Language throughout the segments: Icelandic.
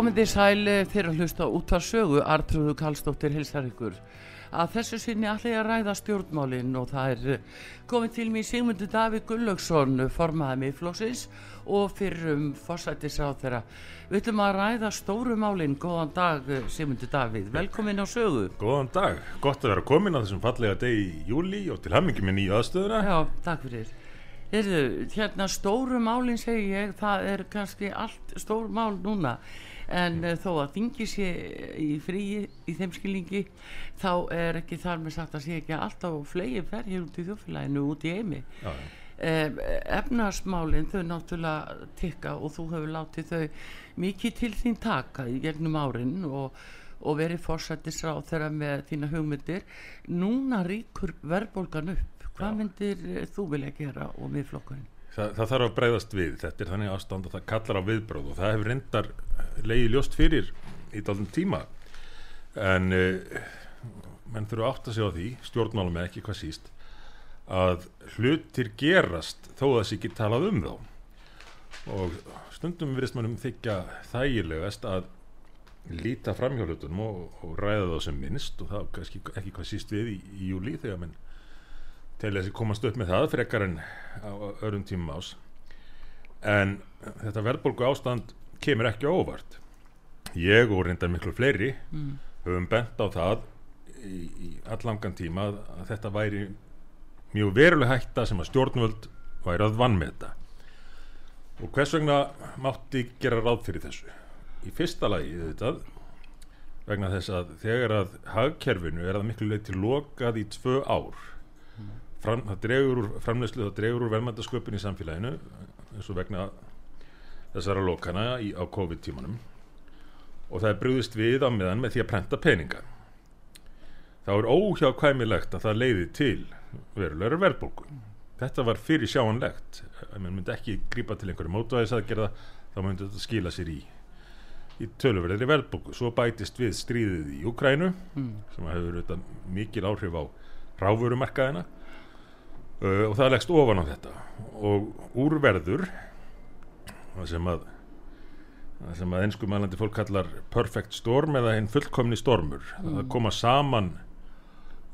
Komið þið sæli fyrir að hlusta út af sögu, Artrúðu Kallstóttir hilsar ykkur. Að þessu sinni allir að ræða stjórnmálinn og það er eh, komið til mér Sigmundur Davík Gullaugsson, formaði miðflóksins og fyrir um fórsættisáð þeirra. Við ætlum að ræða stóru málinn, góðan dag eh, Sigmundur Davíð, velkomin á sögu. Góðan dag, gott að vera komin á þessum fallega degi í júli og til hammingi með nýja aðstöðuna. Já, takk fyrir. Heyrðu, hérna stóru málinn segi ég, það er kannski allt stór mál núna en uh, þó að þingi sé í fríi í þeim skilningi þá er ekki þar með sagt að sé ekki alltaf flegi ferðir út í þjófélaginu út í eimi Já, um, efnarsmálinn þau náttúrulega tikka og þú hefur látið þau mikið til þín taka í gegnum árin og, og verið fórsættisráð þeirra með þína hugmyndir. Núna ríkur verðbólgan upp. Hvað Já. myndir eh, þú vilja gera og miðflokkurinn? Það, það þarf að breyðast við, þetta er þannig ástand að það kallar á viðbróð og það hefur reyndar leiði ljóst fyrir í dálum tíma. En uh, menn þurfa að segja á því, stjórnmálum eða ekki hvað síst, að hlutir gerast þó að sé ekki talað um þá. Og stundum virðist mannum þykja þægilegast að líta framhjálfutunum og, og ræða þá sem minnst og það kannski ekki hvað síst við í, í júli þegar menn telja sig komast upp með það frekar en á öðrum tímum ás en þetta verðbólgu ástand kemur ekki óvart. Ég og reyndar miklu fleiri mm. höfum bent á það í, í allangan tíma að, að þetta væri mjög veruleg hætta sem að stjórnvöld væri að vann með þetta og hvers vegna mátti gera ráð fyrir þessu? Í fyrsta lagi auðvitað vegna þess að þegar að hagkerfinu er að miklu leið til lokað í tvö ár Fram, það dregur úr framleyslu, það dregur úr verðmændasköpun í samfélaginu eins og vegna þessara lokana í, á COVID-tímanum. Og það er brúðist við á meðan með því að prenta peninga. Þá er óhjákvæmilegt að það leiði til verulegur verðbólgu. Þetta var fyrir sjáanlegt mann myndi ekki grípa til einhverju mótvæðisaðgerða þá myndi þetta skila sér í í töluverðri verðbólgu. Svo bætist við stríðið í Ukrænu Mm. sem hefur auðvitað mikil áhrif á ráfurumarkaðina uh, og það leggst ofan á þetta. Og úrverður það sem að það sem að einsku mælandi fólk kallar perfect storm eða hinn fullkomni stormur. Mm. að koma saman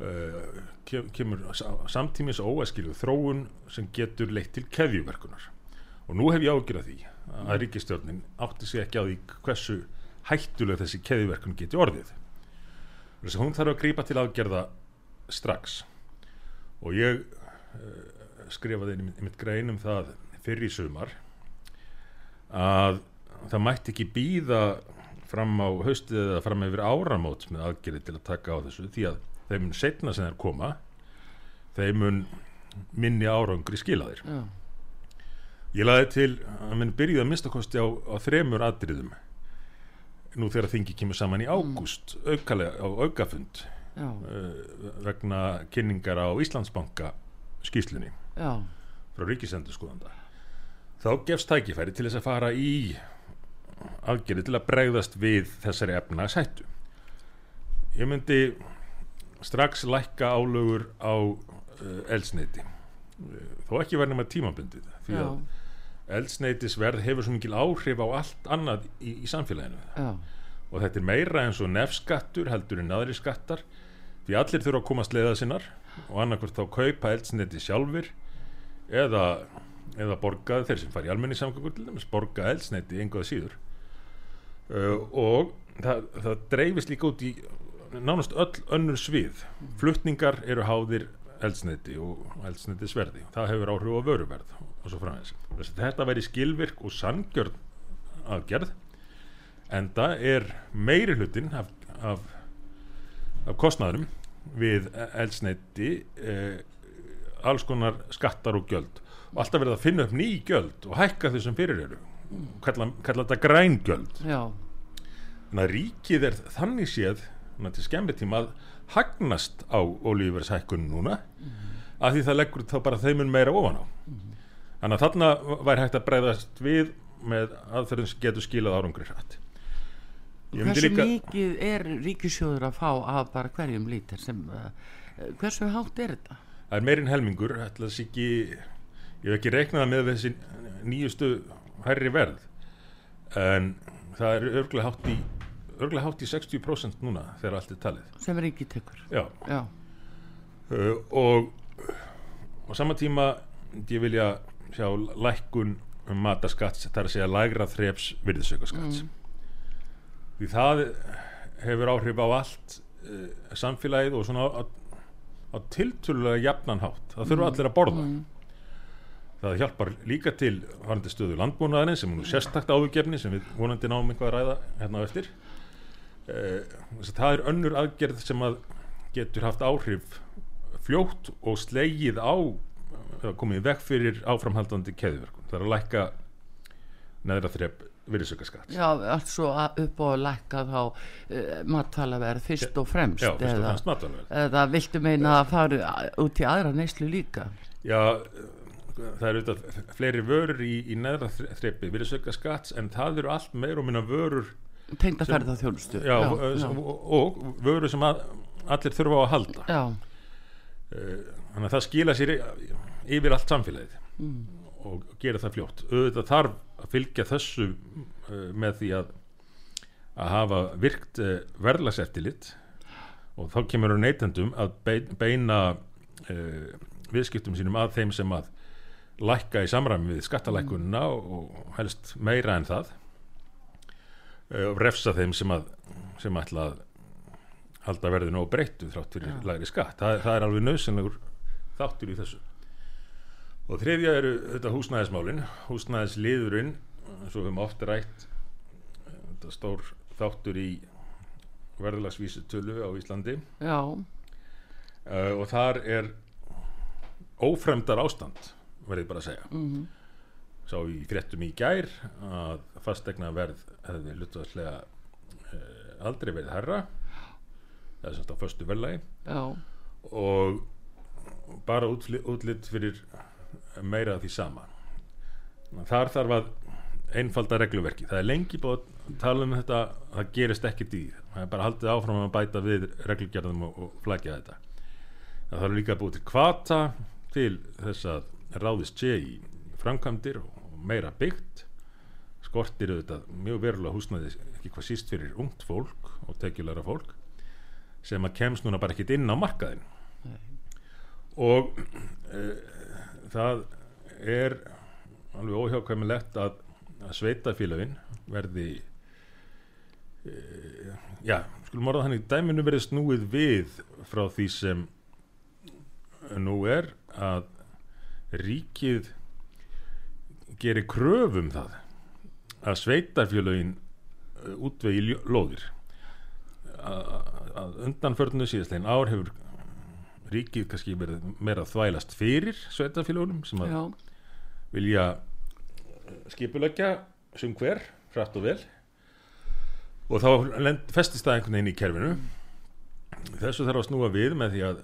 uh, kem, kemur sa- samtímis óæskilu þróun sem getur leitt til keðjuverkunar. Og nú hef ég ágjur af því að ríkistjórnin átti sig ekki á því hversu hættuleg þessi keðjuverkun geti orðið. Þess að hún þarf að grípa til aðgerða strax. Og ég uh, skrifaði inn í mitt- í mitt grein um það fyrir í sumar að það mætti ekki býða fram á haustið eða fram yfir áramót með aðgerði til að taka á þessu því að þeim mun setna sem þeir koma þeim mun minni árangri skilaðir Já. ég laði til að minn byrjuði að minnstakosti á, á þremur atriðum nú þegar þingi kemur saman í ágúst aukalega á aukafund uh, vegna kynningar á Íslandsbanka skýslunni Já. frá ríkisendurskoðanda þá gefst tækifæri til þess að fara í aðgerði til að bregðast við þessari efnagshættu ég myndi strax lækka álögur á uh, eldsneiti uh, þó ekki verðum að tímabundið því að eldsneitisverð hefur svo mikil áhrif á allt annað í, í samfélaginu. Já. og þetta er meira eins og nefskattur heldur en aðri skattar því allir þurfa að komast leiða sinnar og annarkvort þá kaupa eldsneiti sjálfur eða, eða borga þeir sem fara í almenni samgöngur til dæmis borga eldsneiti einhvað síður. Uh, og það, það dreifist líka út í nánast öll önnur svið. Flutningar eru háðir eldsneiti og eldsneiti sverði það hefur áhrif á vöruverð og svo framins Þess þetta væri skilvirk og sangjörn aðgerð en það er meiri hlutin af, af, af kostnaðurum við eldsneiti eh, alls konar skattar og gjöld alltaf verið að finna upp ný gjöld og hækka þau sem fyrir eru. Kalla, kalla þetta grængjöld já, þannig að ríkið er þannig séð til skemmri tíma að hagnast á olíuverðshækkun núna af því það leggur þá bara þeimun meira ofan á. Þannig að þarna væri hægt að breyðast við með aðferðin sem getur skilað árangri hrætt hversu mikið er ríkisjóður að fá af bara hverjum lítir sem, uh, hversu hátt er þetta? það er meirinn helmingur ætla þess ekki, ég hef ekki reiknað með þessi nýjustu hærri verð en það er örglega hátt í örglega hátt í 60% núna þegar allt er talið. Sem ríkið tekur. Já, já, uh, og á sama tíma ég vilja sjá lækkun um mataskatts þar að segja lægra þreps virðisaukaskatts. Því það hefur áhrif á allt uh, samfélagið og svona á, á tiltölulega jafnanhátt það þurfa allir að borða það hjálpar líka til varandi stöðu landbúnaðarinn sem er nú sérstakt áðugefni sem við vonandi náum eitthvað að ræða hérna á eftir. Uh, það er önnur aðgerð sem að getur haft áhrif fljótt og slegið á eða komið vekk fyrir áframhaldandi keðiverkun það er að lækka neðra þrepp virðisaukaskatt já, allt svo að- upp og lækka þá uh, matfælaverð fyrst og fremst já, fyrst og eða, fremst matvælaverð. eða viltu meina að fara út í aðra neyslu líka? Já, það eru auðvitað fleiri vörur í, í neðra þreppi virðisaukaskatts en það eru allt meir og minna vörur tengda ferða þjónustu já, já, Og, og vörur sem að, allir þurfa á að halda. Já, þannig að það skila sér yfir allt samfélagið Mm. og gera það fljótt. Auðvitað þarf að fylgja þessu með því að að hafa virkt verðlagseftilit og þá kemur neytendum að beina, beina viðskiptum sínum að þeim sem að lækka í samræmi við skattalækunina og, og helst meira en það. Uh, og refsa þeim sem að sem ætla að halda verðinu og breyttu þrátt fyrir Já. lægri skatt. Það, það er alveg nöðsynlegur þáttur í þessu. Og þriðja eru þetta húsnæðismálin. Húsnæðisliðurinn svo við höfum oft rætt eh, þetta stór þáttur í verðlagsvísutölu á Íslandi. Já, uh, og þar er ófremdar ástand verðið bara að segja. Mm sá í fréttum í gær að fastegna verð hefði hlutvarslega uh, aldrei verið herra það er semst á föstu verðlagi. Já, og bara útli- útlit fyrir meira af því sama. Þar þarf að einfalda regluverki það er lengi búið að tala um þetta það gerist ekkert í það er bara haldið áfram að bæta við reglugerðum og, og flækja þetta. Það þarf líka að búið til kvata til þess að ráðist sé í framkvæmdir og meira byggt skortir auðvitað mjög verulega húsnæði ekki hvað síst fyrir ungt fólk og tekjulegra fólk sem að kemst núna bara ekkit inn á markaðin og uh, það er alveg óhjákvæmilegt að, að sveitafélagin verði uh, já, skulum orða þannig dæminu verði snúið við frá því sem nú er að ríkið gerir kröfum það að sveitafélagin útvegi ljó- lóðir. Að að undanförnu síðastlegin ár hefur ríkið kannski verið meira þvælast fyrir sveitafélagunum sem að já, vilja skipuleggja sem hver, frætt og vel. Og þá lend, festist það einhvern veginn í kerfinu. Þessu þarf að snúa við með því að,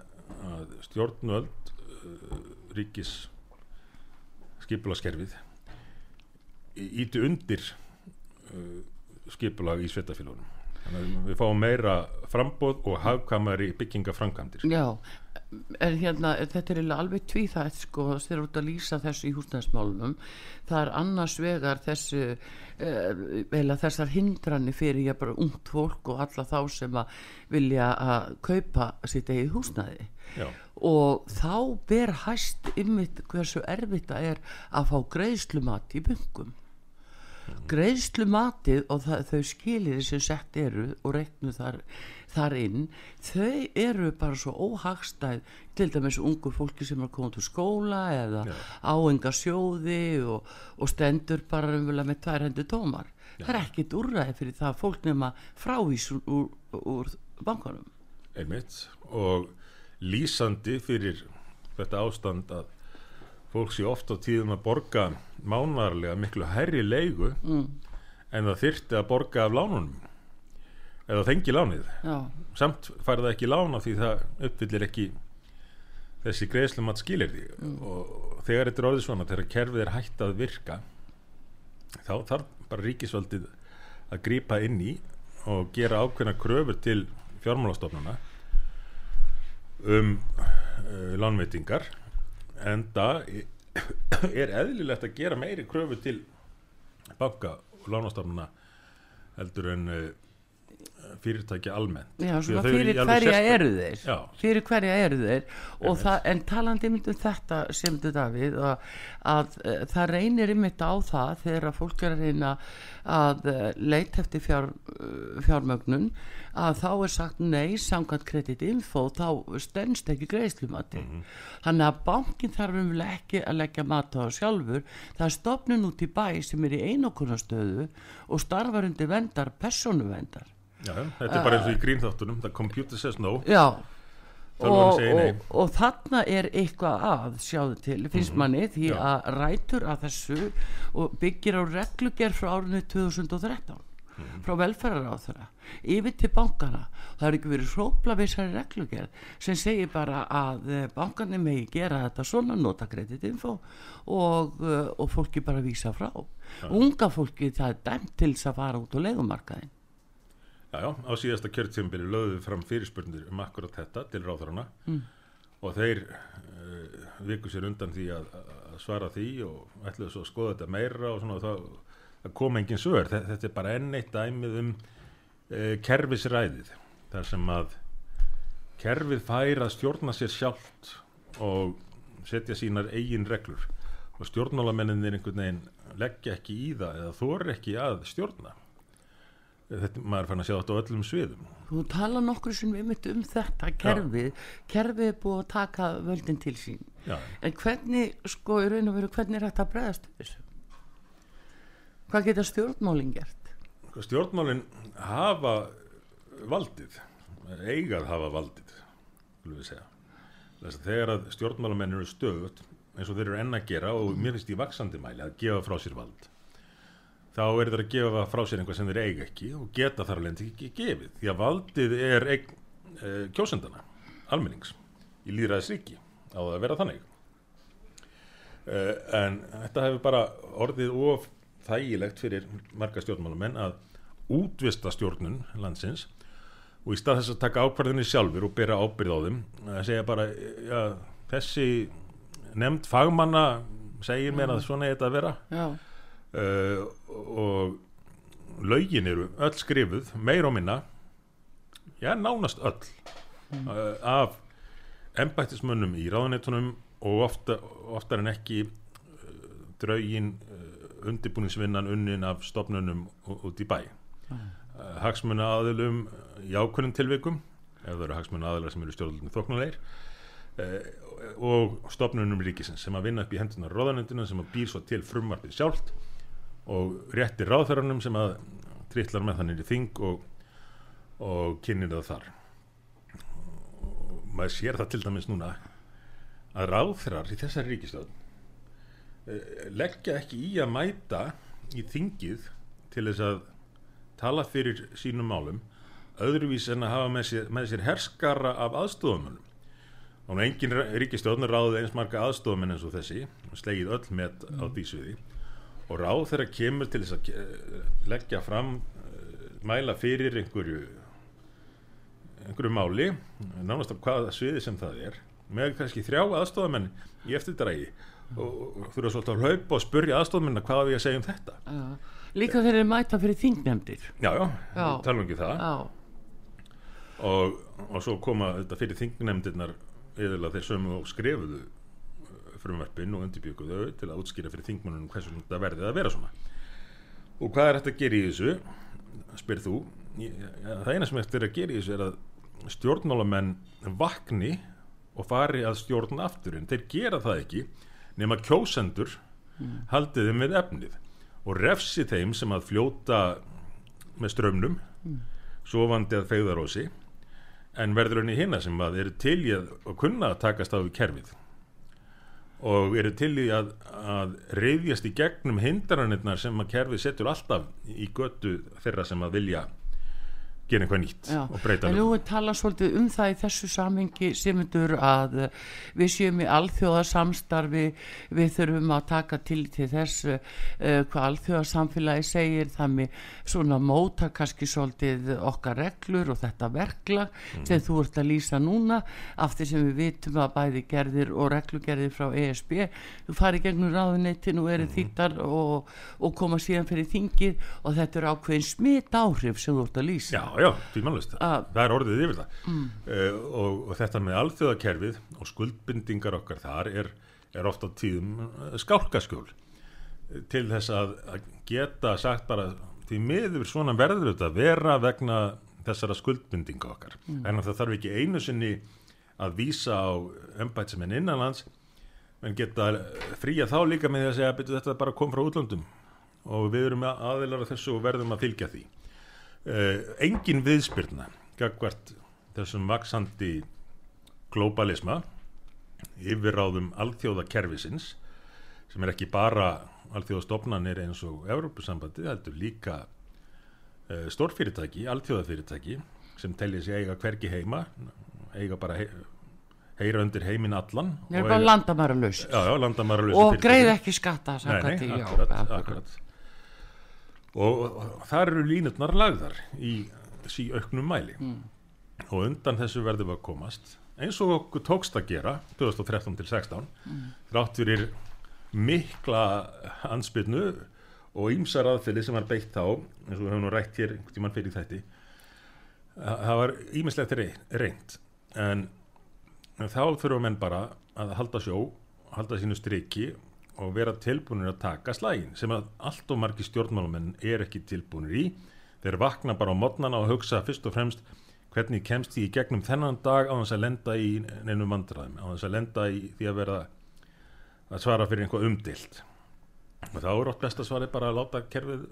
að stjórnvöld uh, ríkis skipulagskerfið íti undir uh, skipulag í sveitafélagunum þannig að við fáum meira frambóð og hagkvæmari byggingaframkvæmdir. Já en hérna, þetta er alveg tvíþætt sko, þeir eru út að lýsa þessu í húsnæðismálunum. Það er annars vegar þessu eða þessar hindranir fyrir ég bara ungt fólk og alla þá sem að vilja að kaupa sitt eigið húsnæði. Já. og þá ber hæst ymmit hversu erfitt það er að fá greiðslumat í bungum greiðslumatið og það, þau skilir sem sett eru og reiknu þar, þar inn þau eru bara svo óhagstæð til dæmis ungu fólki sem er komið til skóla eða Já. áenga sjóði og, og stendur bara umvöla með tvær hendur tómar Já. það er ekkit úrræði fyrir það að fólk nema frávís úr, úr, úr bankanum einmitt og lýsandi fyrir þetta ástand að fólk sé oft á tíðum að borga mánarlega miklu hærri leigu mm. en það þyrfti að borga af lánunum. Eða þengi lánið. Já, samt fær það ekki lána því það uppfyllir ekki þessi greiðslumat skilir því og þegar þetta er orðið svona þegar kerfið er hægt að virka þá þarf bara ríkisvaldið að grípa inn í og gera ákveðna kröfur til fjármálastofnana um uh, lánveitingar en það er eðlilegt að gera meiri kröfur til banka og lánastofnana heldur en uh, fyrirtæki almennt. Já fyrir alveg hverja eru þeir. Já. fyrir hverja eru þeir. Það, en talandi um þetta sem þú Davíð að, að uh, það reynir ymmit á það þegar að fólk er að reyna að uh, leita eftir fjár, uh, fjármögnun að þá er sagt nei samkvæmt kreditinfo þá stendst ekki greiðslumati. Þannig að bankin þarf um ekki að leggja mat á sjálfur. Það er stopnun út í bæ sem er í einokunarstöðu og starfar undir vendar persónuvendar Já, þetta er bara eins og í grínþáttunum The computer says no. Já. Og, og, og þarna er eitthvað að sjáðu til, finnst manni því Já. að rætur að þessu og byggir á reglugerð frá árinu 2013 frá velferðar þeirra yfir til bankana það er ekki verið hrópla við þessari reglugerð sem segir bara að eh, bankarnir megi gera þetta svona nota kreditinfo og, eh, og fólki bara vísa frá. Unga fólki það er dæmt til þess að fara út á leigumarkaðin Já, já, á síðasta kjörtíðanbili lögðu við fram fyrirspurnir um akkurat þetta til ráðarana mm. og þeir uh, viku sér undan því að, að svara því og ætluðu svo að skoða þetta meira og svona og það, það kom engin svör. Þetta, er bara enn eitt dæmið um uh, kerfisræðið þar sem að kerfið fær að stjórna sér sjálft og setja sínar eigin reglur og stjórnmálamenninir einhvern veginn leggja ekki í það eða þóri ekki að stjórna þetta, maður fann að sjá þetta á öllum sviðum. Þú tala nokkur sem við myndum um þetta kerfið, kerfið er búið að taka völdin til sín. Já, en hvernig, sko, í raun og veru hvernig er þetta að bregðast þessu? Hvað geta stjórnmálin gert? Sko, stjórnmálin hafa valdið eigað hafa valdið þegar að stjórnmálamenn eru stöðut eins og þeir eru enn að gera og mér finnst í vaksandi mæli að gefa frá sér vald þá er þeir að gefa frá sér einhvað sem þeir eiga ekki og geta þar alveg ekki gefið. Því að valdið er e, kjósendana, almennings í líðræðisríki á það að vera þannig. E, en þetta hefur bara orðið of þægilegt fyrir marga stjórnmálamenn að útvista stjórnun landsins og í stað þess að taka ákvarðinni sjálfur og bera ábyrð á þeim að segja bara ja, þessi nefnd fagmanna segir mér að svona er þetta að vera. Já, uh, og lögin eru öll skrifuð meir og minna já, nánast öll uh, af embættismönnum í ráðuneytunum og ofta, oftar en ekki uh, draugin uh, undirbúningsvinnan unnin af stofnunum ú- út í bæ. Uh, hagsmuna aðilum í ákveðnum tilvikum ef það eru hagsmuna aðilar sem eru stjórnlunum þóknulegir uh, og stofnunum ríkisins sem að vinna upp í hendunar ráðanendina sem að býr svo til frumvarpið sjálft og réttir ráðherranum sem að trillar með þannig í þing og, og kynir það þar. Og maður sér það til dæmis núna að ráðherrar í þessari ríkistöð leggja ekki í að mæta í þingið til þess að tala fyrir sínum málum öðruvís en að hafa með sér, með sér herskara af aðstofamunum og engin ríkistjórn ráðið eins marga aðstofamenn eins og þessi og slegið öll með á því sviði og ráð þeirra kemur til þess að ke- leggja fram eh, mæla fyrir einhverju einhverju máli nánast á hvaða sviði sem það er með kannski þrjá aðstofamenn í eftirdrægi og, þurfa svolítið að hlaupa og spurja aðstofamenn hvað við að segja um þetta Já. Líka þeir eru mæta fyrir þingnefndir. já, já, Já. talum ekki það Já, og, og svo koma þetta fyrir þingnefndirnar eðurlega þeir sömu og skrifuðu frumvarpin og undirbygguðu þau til að útskýra fyrir þingmannunum hversu þetta verði að vera svona. Og hvað er þetta að gera í þessu? Spyr þú. Ég- það eina sem þetta er að gera í þessu er að stjórnmálamenn vakni og fari að stjórna aftur en þeir gera það ekki nema kjósendur haldið þeim við efnið og refsi þeim sem að fljóta með strömmnum sofandi að fegðarósi en verður henni hinna sem að eru til í að, kunna að takast á við kerfið og eru til í að, að reyðjast í gegnum hindranirnar sem að kerfið setur alltaf í götu þeirra sem að vilja gera eitthvað nýtt já. og breyta En nú talað svolítið um það í þessu samhengi semundur að við séum í alþjóðasamstarfi, við þurfum að taka til til þess uh, hvað alþjóðasamfélagi segir, þannig svona móta kannski svolítið okkar reglur og þetta verkla sem þú ert að lýsa núna af því sem við vitum að bæði gerðir og reglugerðir frá ESB þú farið gegnum ráðuneytin og eru þýttar og, og koma síðan fyrir þingið og þetta er ákveðin smitt áhrif sem þú ert að lýsa. Já, já, tvímannlust, Að- það er orðið yfir það. Mm. og, og þetta með alþjóðakerfið og skuldbindingar okkar þar er, er ofta tíðum eh, skálkaskjól. Eh, til þess að, að geta sagt bara því miður svona verður þetta vera vegna þessara skuldbindinga okkar. En það þarf ekki einu sinni að vísa á embætsmenn innanlands en geta fría þá líka með því að segja að þetta bara kom frá útlöndum. Og við erum aðilar af þessu og verðum að fylgja því. uh, engin viðspyrna gagvart þessum vaksandi globalisma yfirráðum alþjóðakerfisins sem er ekki bara alþjóðastofnanir eins og Evrópusambandi, heldur líka uh, stórfyrirtæki, alþjóðafyrirtæki sem tellir sig eiga hvergi heima eiga bara hei, heyra undir heiminn allan Þeir eru og bara eiga- landamæralaus já, já, landamæra og greið ekki skatta Nei, nei, akkurat, akkurat. Og, þar eru línutnar lagðar í sí auknum mæli. Og undan þessu verðum við að komast eins og okkur tókst að gera 2013 til 16 þrátt fyrir mikla ansbyrnu og ýmsar aðfyrir sem var beitt þá eins og við höfum nú rætt hér einhvern tímann fyrir þætti. Það var ýmislegt reynd en þá þurfum menn bara að halda sjó halda sínu striki og vera tilbúinir að taka slægin sem að allt og margi stjórnmálamenn er ekki tilbúinir í. Þeir vakna bara á modnana og hugsa fyrst og fremst hvernig kemst því í gegnum þennan dag á þess að lenda í neinum vandræðum á þess að lenda í því að vera að svara fyrir einhvað umdilt og þá er ótt best að svara bara að láta kerfið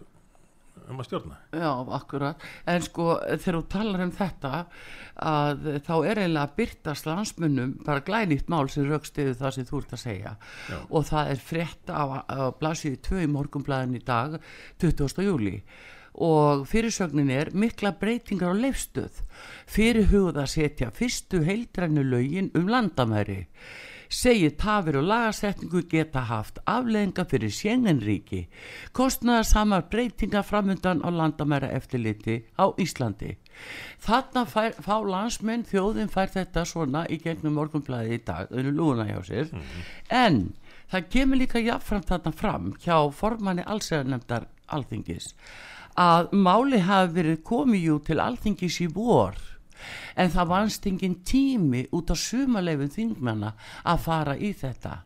um að stjórna. Já, akkurat, en sko þegar þú talar um þetta að þá er eiginlega að byrtast landsmunum bara glænýtt mál sem raukstiðu það sem þú ert að segja. Já. og það er frétt á, á blasíðu 2 í morgunblæðin í dag 20. júli og fyrirsögnin er mikla breytingar á leifstöð fyrir hugað að setja fyrstu heildrænu lögin um landamæri segir tafir og lagasetningu geta haft afleðinga fyrir sjengenríki kostnaðar samar breytinga framundan á landamæra eftirliti á Íslandi. Þarna fær, fá landsmenn þjóðin fær þetta svona í gegnum morgunblæði í dag, þau eru lúna hjá sér. En það kemur líka jafnframt þarna fram hjá formanni allsæðarnemdar alþingis að máli hafi verið komið jú til alþingis í vor en það vannst engin tími út á sumarleifin þingmanna að fara í þetta.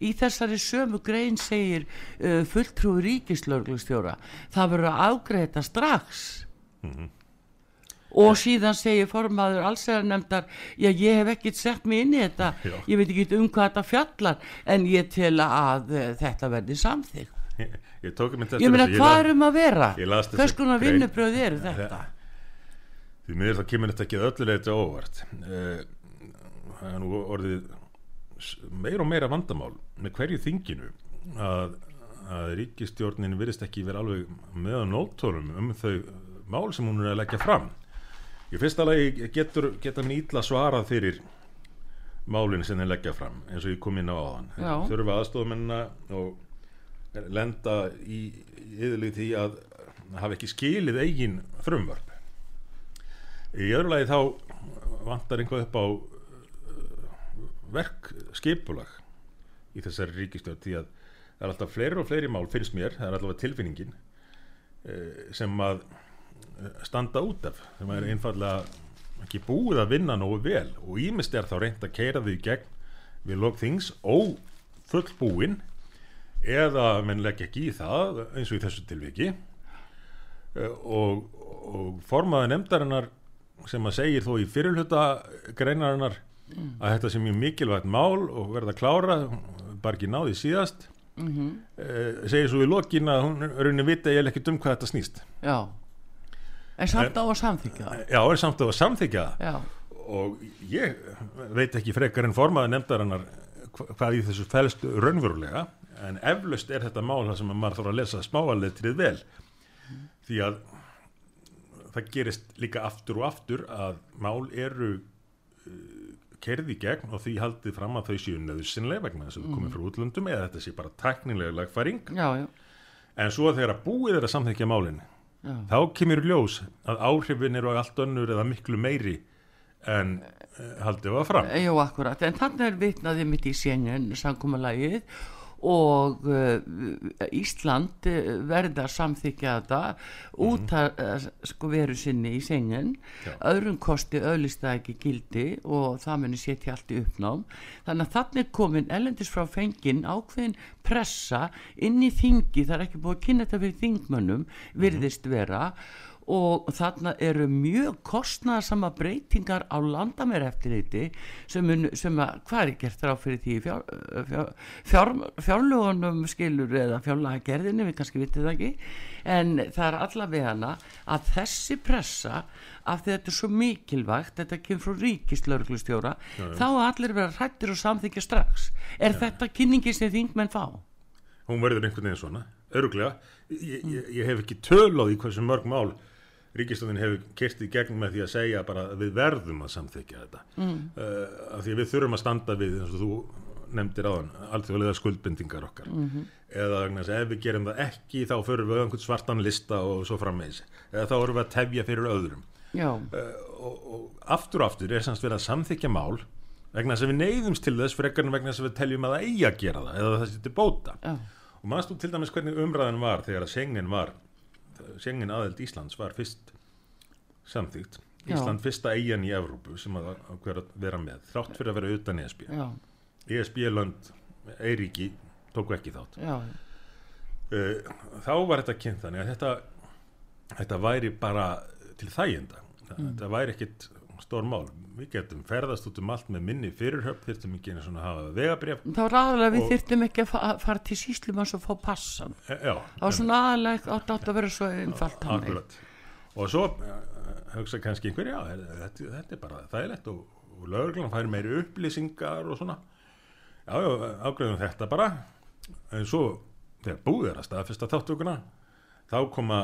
Í þessari sömu grein segir uh, fulltrúi ríkislörglustjóra það verður að þetta strax. Og síðan segir formaður allsæðarnemdar já ég hef ekkert sett mig inn í þetta. Já. ég veit ekki um hvað þetta fjallar en ég tel að uh, þetta verði samþygg ég, ég ég meina hvað erum að vera? hvers konar vinnubröð eru þetta því miður það kemur þetta ekki að öllu leiti á óvart. Eh, það er nú orðið meira og meira vandamál með hverju þinginu að, að ríkistjórnin virðist ekki vera alveg með á nótórum um þau mál sem hún er að leggja fram. Í fyrsta lagi getur, geta hann ítla svarað fyrir málin sem þeir leggja fram eins og ég kom inn á áðan. Þurfa aðstofmenna og lenda í yðurlið því að hafa ekki skilið eigin frumvörp í öðru lagi þá vantar einhvað upp á uh, verk skipulag í þessari ríkistjórn því að það er alltaf fleiri og fleiri mál finnst mér, það er alltaf tilfinningin eh, sem að eh, standa út af sem er einfallega ekki búið að vinna nógu vel. Og ímest er þá reynd að keira því gegn við log things og fullbúin eða menn leggja ekki í það eins og í þessu tilviki. Og, og formaði nefndarinnar sem að segir þó í fyrirluta greinarinnar að þetta sé mjög mikilvægt mál og verða að klára bara ekki náði síðast. Mm -hmm. segir svo í lokin að hún raunin vita ég ekki um hvað þetta snýst. Já, en samt á að samþykja það? Já, er samt á að samþykja það. Og ég veit ekki frekar en formaði nefndarinnar hva- hvað í þessu fælst raunverulega en eflaust er þetta mál sem að maður þarf að lesa smáaletrið vel. Því að það gerist líka aftur og aftur að mál eru uh, kerði í gegn og því haldið fram að þau séu nöðsynlega vegna þess að þau komið frá útlöndum eða þetta sé bara teknilega lagfæring. Já, já, en svo þegar að búið er að samþykja málin já. þá kemur ljós að áhrifin eru allt önnur eða miklu meiri en uh, haldið var fram. Jú, akkurat, en þannig er vitnaði mitt í Schengen samkúmalagið og uh, Ísland uh, verði að samþykja þetta út að uh, sko veru sinni í Schengen. Já. öðrum kosti öðlist það ekki gildi og það muni setja allt í uppnám. Þannig að þannig komin ellendis frá fengin ákveðin pressa inn í þingi, það er ekki búið að kynna þetta fyrir þingmönnum, virðist vera og þarna eru mjög kostnaðarsama breytingar á landamæri eftir þetta sem, sem að, hvað er gert ráð fyrir því í fjár, fjár, fjár, fjárlögunum skilur eða fjárlaga gerðinni, við kannski vitið það ekki. En það er allavega hana að þessi pressa af því þetta er svo mikilvægt þetta kemur frá ríkislauglustjóra þá að allir vera hrættir og samþykja strax. Er þetta kynningi sem þingmenn fá? hún verður einhvern veginn svona, öruglega ég, ég, ég hef ekki töl á því hversu mörg mál ríkistofnin hefur kert í gegn með því að segja bara að við verðum að samþykja þetta. Mm. af því að við þurfum að standa við eins og þú nefndir áðan alþjóðlega skuldbindingar okkar. Eða vegna þess að ef við gerum það ekki þá förum við á einhvern svartan lista og svo frammeins eða þá erum við að tefja fyrir öðrum. Uh, og, og aftur og aftur er semst verið að samþykja mál vegna þess að við neyðumst til þess frekar en vegna þess að við teljum að það eigi að gera það eða það sé til bóta. Já, og maður stú til dæmis hvernig umræðan var þegar að Schengen var Schengen aðeld Íslands var fyrst samþygt Já. Ísland fyrsta eigin í Evrópu sem að að vera með þrátt fyrir að vera utan ESB já, ESB-lönd, Eiríki tóku ekki þátt. Já, uh, þá var þetta kynnt þannig að þetta, þetta væri bara til þæginda. Þetta væri ekkit stór mál við getum ferðast út um allt með minni fyrirhöfn þyrftum ekki einu svona að hafa vegabref þá er aðalega við þyrftum ekki að fa- fara til síslum og fá passan e, já, það var svona aðalega átt að vera svo akkurat. Og svo uh, hugsa kannski einhver já, þetta, þetta er bara þægilegt og, og lögreglan fær meiri upplýsingar og svona. Já, já, ágreðum þetta bara. En svo þegar búið er að staðfesta þáttökuna þá koma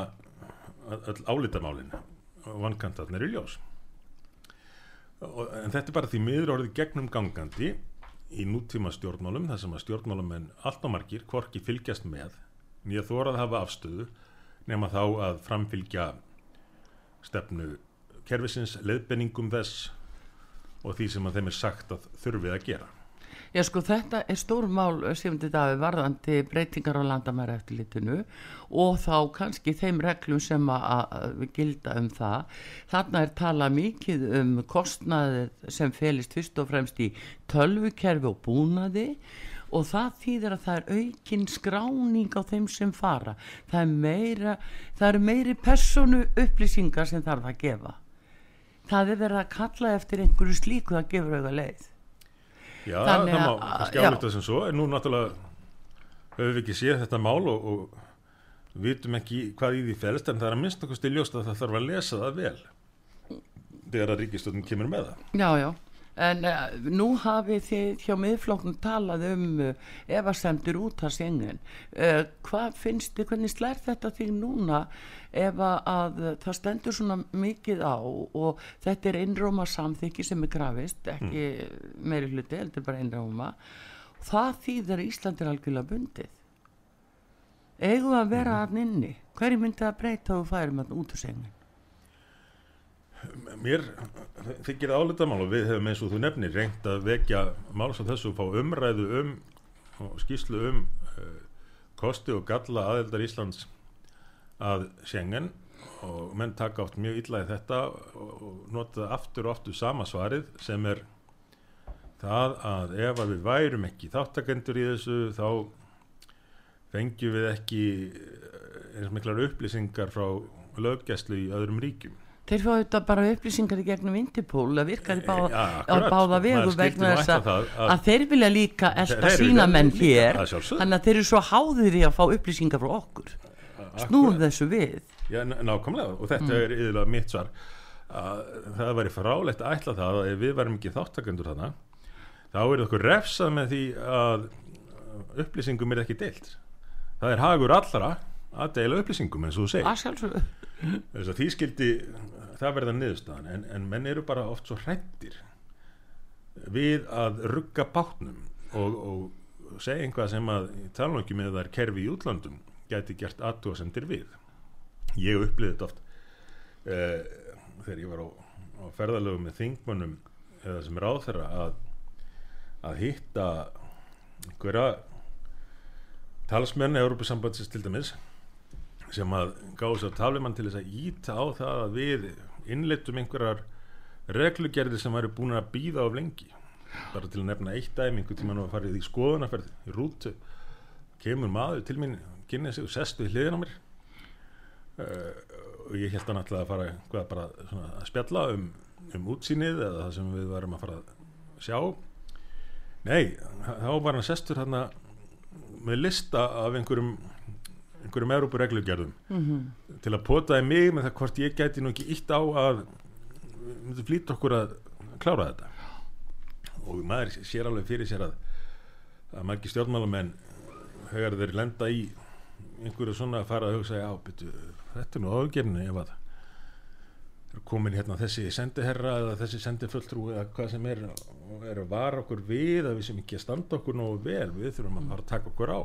öll álitamálin og vankantarnir í ljós en þetta er bara því miður orðið gegnum gangandi í nútíma stjórnmálum þar sem að stjórnmálum allt á margir hvorki fylgjast með nýja þórað hafa afstöðu nema þá að framfylgja stefnu kerfisins, leiðbenningum þess og því sem að þeim er sagt að þurfið að gera. Já sko þetta er stór mál sem þetta hafi varðandi breytingar á landamæra eftirlitinu og þá kannski þeim reglum sem að, gilda um það. Þarna er talað mikið um kostnaðið sem felist fyrst og fremst í tölvukerfi og búnaði og það þýðir að það er aukin skráning á þeim sem fara. Það er meira, það eru meiri personu upplýsingar sem þarf að gefa. Það er verið að kalla eftir einhverju slíku að gefa auðvitað leið. Já, Þannig það má kannski álita sem svo, en nú náttúrulega höfum við ekki séð þetta mál og, og vitum ekki hvað í því felst, en það er að minnst okkur stiljóst að það þarf að lesa það vel þegar að ríkistöðin kemur með það. Já, já, en uh, nú hafið þið hjá miðflokknum talað um uh, efasemtur út af sengin. Uh, hvað finnst þið, hvernig slær þetta þig núna ef að, að það stendur svona mikið á og þetta er einróma samþykki sem er grafist, ekki meiri hluti, heldur bara einróma. Það þýðir að Ísland er algjörlega bundið. Við að vera mm. inni? Hverju myndi það breyta og færum að út af sengin? Mér þykir álitamál og við hefum eins og þú nefnir reynd að vekja máls á þessu og fá umræðu um og skýslu um uh, kosti og galla aðeldar Íslands að Schengen og menn taka oft mjög illa í þetta og, og nota aftur og aftur sama svarið sem er það að ef að við værum ekki þáttakendur í þessu þá fengjum við ekki eh, eins miklar upplýsingar frá löggæslu í öðrum ríkjum Þeir fá þetta bara upplýsingar í gegnum Interpol að virkar í báða, Ja, akkurat, báða vegu vegna þess að, það að- að þeir vilja líka vilja sína menn hér. þannig að þeir eru svo háðir í að fá upplýsingar frá okkur. Snúum þessu við. Já, ná- nákvæmlega. Og þetta er yfirlega mitt svar. Að það væri frálegt að ætla það að ef við værum ekki þáttakendur þarna þá er okkur refsað með því að upplýsingum er ekki deilt. Það er hagur allra að deila upplýsingum eins og þú segir. Þess að því skildi það verða niðurstaðan en, en menn eru bara oft svo hrættir við að rugga bátnum og, og segja einhvað sem að tala nú ekki með er kerfi í útlandum gæti gert aðtúasendir við. Ég upplýði þetta oft uh, þegar ég var á, á ferðalögu með þingmönnum eða sem ráðherra að, að hitta einhverja talsmenn Európusambandsins til dæmis sem að gáði sér talimann til þess að íta á það að við innleitum einhverjar reglugerðir sem væri búin að býða of lengi. Bara til að nefna eitt dæmi einhvern tíma nú að farið í skoðunarferð í rútu. Kemur maður til mín kynnið sig og sestu í hliðin á mér. Uh, og ég held hann alltaf að fara hvað, bara, svona, að spjalla um, um útsýnið eða það sem við varum að fara að sjá. Nei, þá var hann sestur hann með lista af einhverjum einhverjum Európa-reglugerðum Mhm. til að potaði mig með það hvort ég gæti nú ekki ítt á að flýta okkur að klára þetta. Og maður sér alveg fyrir sér að að margir stjórnmálamenn þegar þeir lenda í einhverju svona að fara að hugsa já, byrju, þetta er nú ágefni ef að er komin hérna þessi sendiherra eða þessi sendifulltrú eða hvað sem er er að vara okkur við að við sem ekki að standa okkur nógu vel. Við þurfum að fara að taka okkur á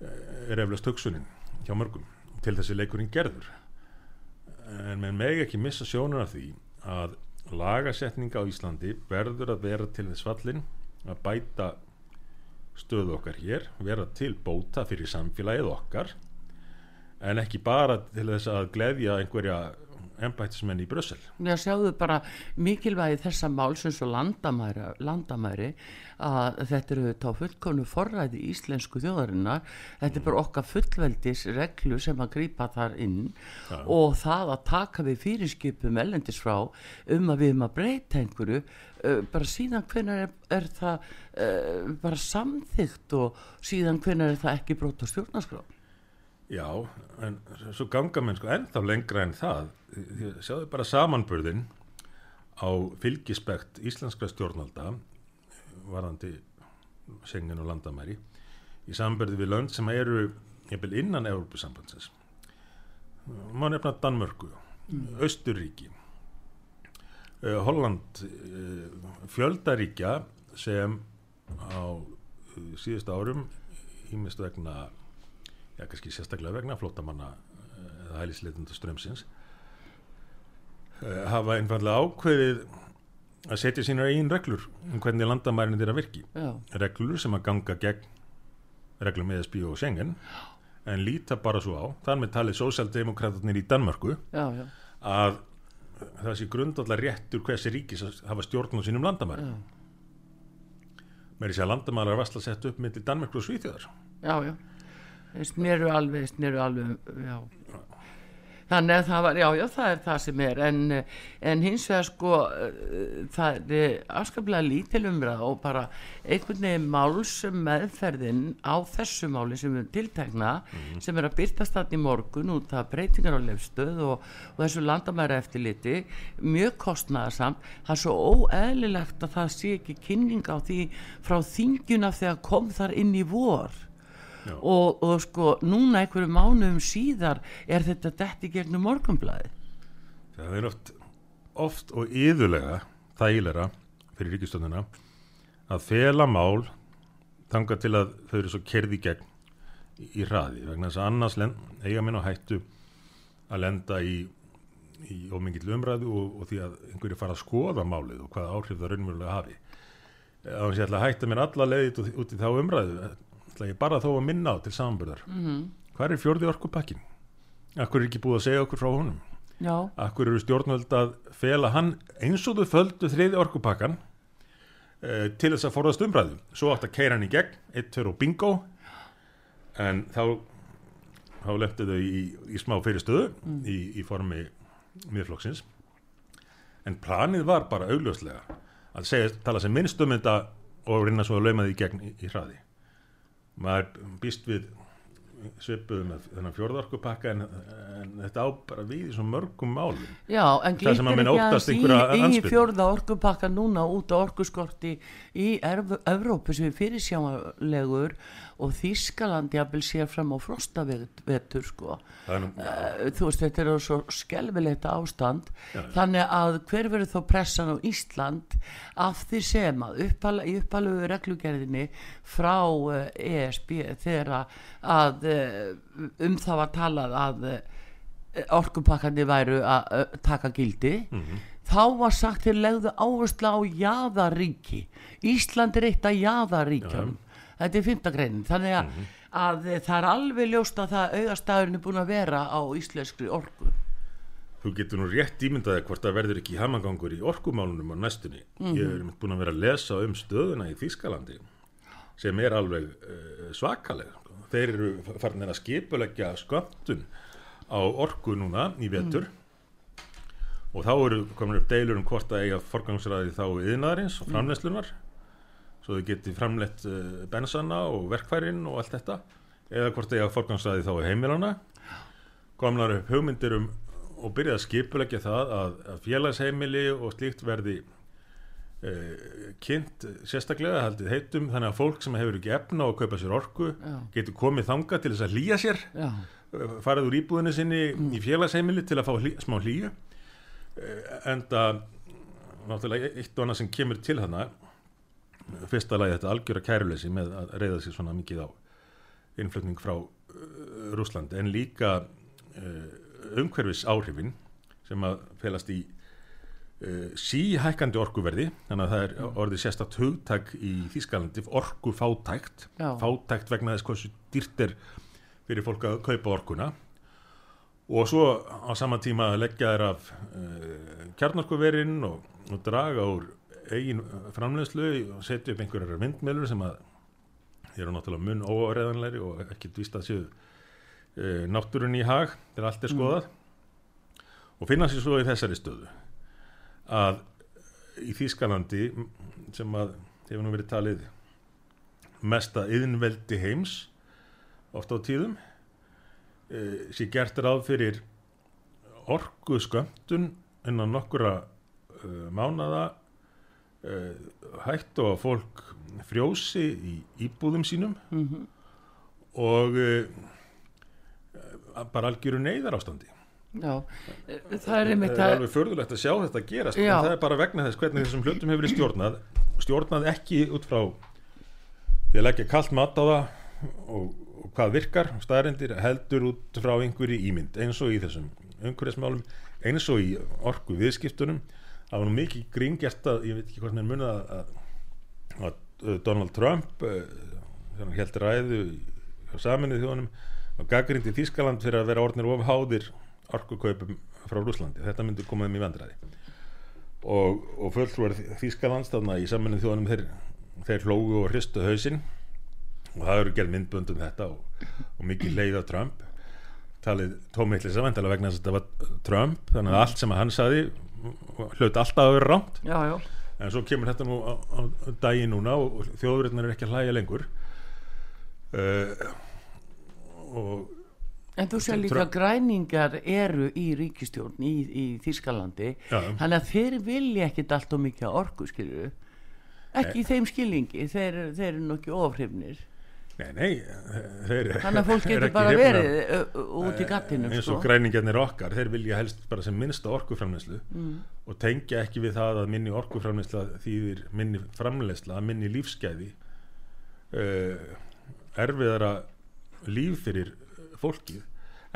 er eflaust hugsunin hjá mörgum til þessi leikurinn gerður. En menn megi ekki missa sjónur af því að lagasetning á Íslandi verður að vera til þess fallin að bæta stöðu okkar hér vera til bóta fyrir samfélagið okkar en ekki bara til þess að gleðja einhverja embættismenn í Brussel. Já, sjáðu bara mikilvægi þessa máls eins og landamæri, landamæri að þetta eru þá fullkonu forræði íslensku þjóðarinnar. Þetta er bara okkar fullveldis reglu sem að grípa þar inn Já. og það að taka við fyrirskipum ellendis frá um að við erum að breyta einhverju uh, bara síðan hvenær er, er það uh, bara samþygt og síðan hvenær er það ekki bróta stjórnarskrá Já, en svo ganga menn sko ennþá lengra en það. Sjáðu bara samanburðin á fylgispekt íslenskra stjórnalda varðandi Schengen og landamæri í samanburði við lönd sem eru jafnvel innan Európusambandsins má nefna Danmörku Östuríki uh, Holland uh, fjöldaríkja sem á uh, síðustu árum ímest vegna já, kannski sérstaklega vegna flótamanna eh, eða hælisleitunda strömsins uh, hafa einfallega ákveðið að setja sínar eigin reglur um hvernig landamærin þeirra virki. Já, reglur sem að ganga gegn reglum ESB og Schengen en líta bara svo á, þar með talið sósjaldemokratarnir í Danmörku já, já, að það sé grundallar réttur hversi ríkis að hafa stjórn á sínum landamæri já, með þess að landamæri er vastla sett upp milli Danmörku og Svíþjóðar. Já, já. Sneru alveg, sneru alveg, já. Þannig að það var, já, já, það er það sem er, en, en hins vegar sko, það er afskaplega lítil umræða og bara einhvern veginn málsum meðferðin á þessu máli sem við tiltekna, sem er að byrtast þarna í morgun út af breytingar á lefstöð og, og þessu landamæra eftirliti, mjög kostnaðarsamt, það er svo óeðlilegt að það sé ekki kynning á því frá þingjuna þegar kom þar inn í vor. Og, og sko núna einhverju mánuðum síðar er þetta detti gegnum morgunblæði það er oft, oft og yðurlega þægilega fyrir ríkistönduna að fela mál þanga til að þau eru svo kerði gegn í, hraði. Vegna þess að annars eiga minn á hættu að lenda í í ómingill umræðu og, og því að einhverju fara að skoða málið og hvaða áhrif það raunverulega hafi. Þá sé ég ætla að hætta mér alla leiðið út, út í þá umræðu ætla ég bara þó að minna á til samanbörðar mm -hmm. hvað er fjórði orkupakkin? Akkur er ekki búið að segja okkur frá honum? Já. Akkur eru stjórnvöld að fela hann eins og þau földu þriði orkupakkan eh, til þess að forðast umræðu svo átt að keira hann í gegn, eitt, tver og bingo en þá þá leftu þau í, í smá fyrirstöðu mm. í, í formi miðflokksins en planið var bara augljóslega að segja, tala sem minnst um þetta og reyna svo að lauma því gegn í, í hraði maður býst við svipuðum þennan fjórðorkupakka en, en þetta á bara við í svo mörgum málum. Já, en glýttir ekki að í, í fjórða orkupakka núna út á orkuskorti í Evrópu sem er fyrirsjálegur og Þískaland jafnvel sér fram á frostavetur sko. Nú, uh, þú veist þetta er svo skelvilegt ástand. Já, þannig að hver verður þá pressan á Ísland af því sem að uppala, í uppalöfu reglugerðinni frá uh, eh, ESB þegar að uh, um það var talað að orkupakkandi væru að taka gildi mm -hmm. þá var sagt til legðu áherslu á jáðaríki Ísland er eitt af jáðaríkjum þetta er fymtagreinin þannig að, mm -hmm. að það er alveg ljóst að það auðastæðurinn er búin að vera á íslenskri orku Þú getur nú rétt ímyndaði hvort það verður ekki hamangangur í orkumálunum á næstunni mm -hmm. ég er búin að vera að lesa um stöðuna í Þýskalandi sem er alveg uh, svakaleg þeir eru farin að skipulegja sköptun á orku núna í vetur mm. og þá eru komin upp deilur um hvort að eiga forgangsræði þá yðnaðarins og mhm. framlegslunar svo þau geti framlegt uh, bensana og verkfærin og allt þetta eða hvort þegar forgangsræði þá heimilana komlar upp hugmyndir um og byrjaði að skipulegja það að, að félagsheimili og slíkt verði uh, kynnt sérstaklega haldið heitum þannig að fólk sem hefur ekki efna að kaupa sér orku Já. getur komið þanga til þess að hlýja sér Já. farið úr íbúðinu sinni mm. í félagsheimili til að fá hlý, smá hlýju uh, enda náttúrulega eitt og annað sem kemur til hana fyrsta lagi þetta algjöra kæruleysi með að reyða sér svona mikið á innflutning frá uh, Rúsland en líka uh, umhverfis áhrifin sem að felast í uh, síhækkandi orkuverði. Þannig að það er orðið sérstatt hugtak í Þískalandi orku fátækt Já. fátækt vegna þess hversu dýrt er fyrir fólk að kaupa orkuna. Og svo á sama tíma leggja þær af kjarnorkuverinn og, og draga úr eigin framlegslu og setja upp einhverjar vindmjölur sem að eru náttúrulega mun óareðanleiri og ekkert vist að séu e, náttúrun í hag þegar allt er skoðað mm. og finna sér svo í þessari stöðu að í Þýskalandi sem að hefur nú verið talið mesta yðinveldi heims ofta á tíðum e, sé gert ráð fyrir orgu sköndun innan nokkura e, mánada hægt og að fólk frjósi í íbúðum sínum mm -hmm. og uh, bara algjöru neyðar ástandi Já, það er einmitt að það er alveg förðulegt að sjá þetta gerast Já. en það er bara vegna þess hvernig þessum hlutum hefur verið stjórnað stjórnað ekki út frá því að leggja kallt mat á það og, og hvað virkar staðarindir heldur út frá einhverju ímynd eins og í þessum umhverjasmálum eins og í orgu viðskiptunum það var nú mikið gríngert að ég veit ekki hvort mér munið að, að, að Donald Trump uh, held ræðu á saminnið þjónum og gaggrind í Þískaland fyrir að vera orðnir of háðir orkukaupum frá Rúslandi þetta myndi komaðum í vandræði. Og, og fulltrúar Þískalands þarna í saminnið þjónum þeir, þeir hlógu og hristu hausinn. Og það eru gerð myndbundum þetta og, og mikið leið á Trump. Talið tómiðlis að vendala vegna þess að þetta var Trump þannig að allt sem hann saði hlaut alltaf að vera já. en svo kemur þetta nú á, á dagi núna og þjóðverðin er ekki að hlæja lengur. Uh, og En þú sér líka græningar eru í ríkistjórn í, í Þískalandi þannig að þeir vilja ekkit allt og mikið orgu skilju ekki í þeim skilningi, þeir, þeir eru nokkið ofhrifnir Nei, nei, þeir Þannig að fólk getur bara verið út í gattinu eins og sko. græningarnir okkar, þeir vilja helst bara sem minnsta orkuframleyslu mm. og tengja ekki við það að minni orkuframleysla þýðir minni framleysla að minni lífsgæði uh, erfiðara líf fyrir fólkið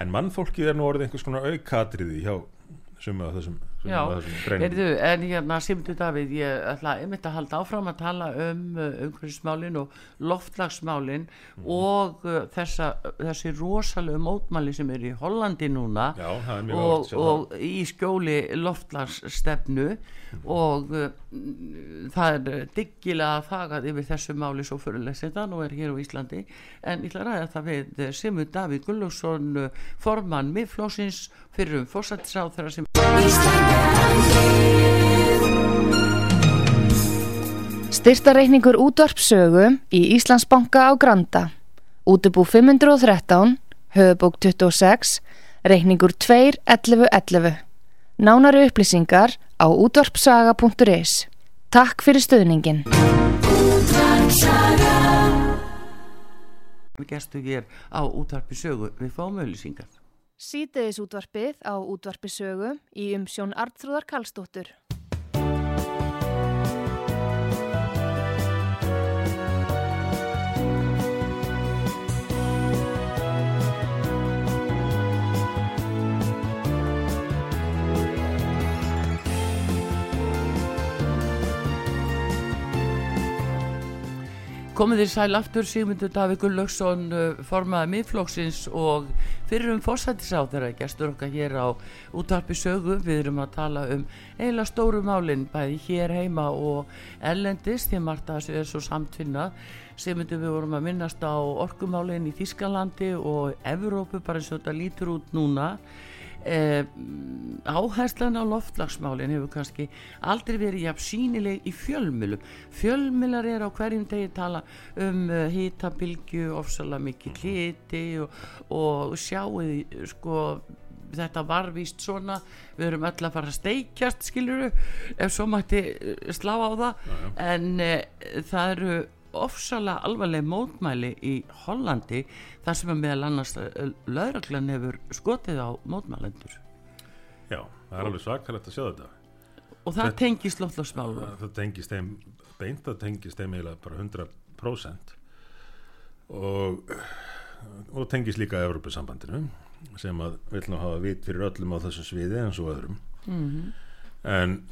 en mannfólkið er nú orðið einhvers konar aukatriði hjá summa af þessum, heyrðu, en hérna Simtu Davíð, ég ætla einmitt að halda áfram að tala um uh, umhverfismálin og loftlagsmálin Mhm. og uh, þessa, þessi rosalegu mótmæli sem er í Hollandi núna Já, er og, að og í skjóli loftlagsstefnu og uh, mm, það er diggilega þagað yfir þessu máli svo fyrirlega það nú er hér á Íslandi. En ég ætla að ræða það við uh, Simur Davíð Gullugson uh, formann miðflósins fyrir um fórsættisáð þeirra sem Styrtareikningur útvarpsögu í Íslandsbanka á Granda. Útubú 513, höfubók 26, reikningur 2.11.11. Nánari upplýsingar á útvarpsaga.is. Takk fyrir stöðningin. við gestum hér á útvarpi sögu við fáum auðlýsingar. Sýteðis útvarpið á útvarpisögu í umsjón Arnþróðar Karlsdóttur. Komið þér sæl aftur Sigmundur Davík Gullauksson formaði miðflóksins og fyrir um fórsættisáð þeirra gestur okkar hér á útvarpi sögu. Við erum að tala um eiginlega stóru málin bæði hér heima og ellendist því Marta þessu er svo samtvinnað Sigmundur við vorum að minnast á orkumálin í Þískalandi og Evrópu bara eins og þetta lítur út núna Eh, áherslan á loftlagsmálin hefur kannski aldrei verið jafn sínileg í fjölmjölum fjölmjölar er á hverjum degi tala um uh, hitabilgju ofsalega mikið hiti og, og sjáuði sko þetta var víst svona við erum öll að fara að steikjast skiluru ef svo mætti eh, slá á það Já, já. en uh, það eru ofsalega alvarleg mótmæli í Hollandi þar sem að meðal annars lauraglan hefur skotið á mótmælendur. Já, það er alveg svakalegt að sjá þetta. Og það Þetta- tengist loftlagsmálum það, það tengist þeim beint, það tengist þeim eiginlega bara 100% og, og tengist líka Evropasambandinu sem að vil nú hafa vit fyrir öllum á þessu sviði eins og öðrum. Mm en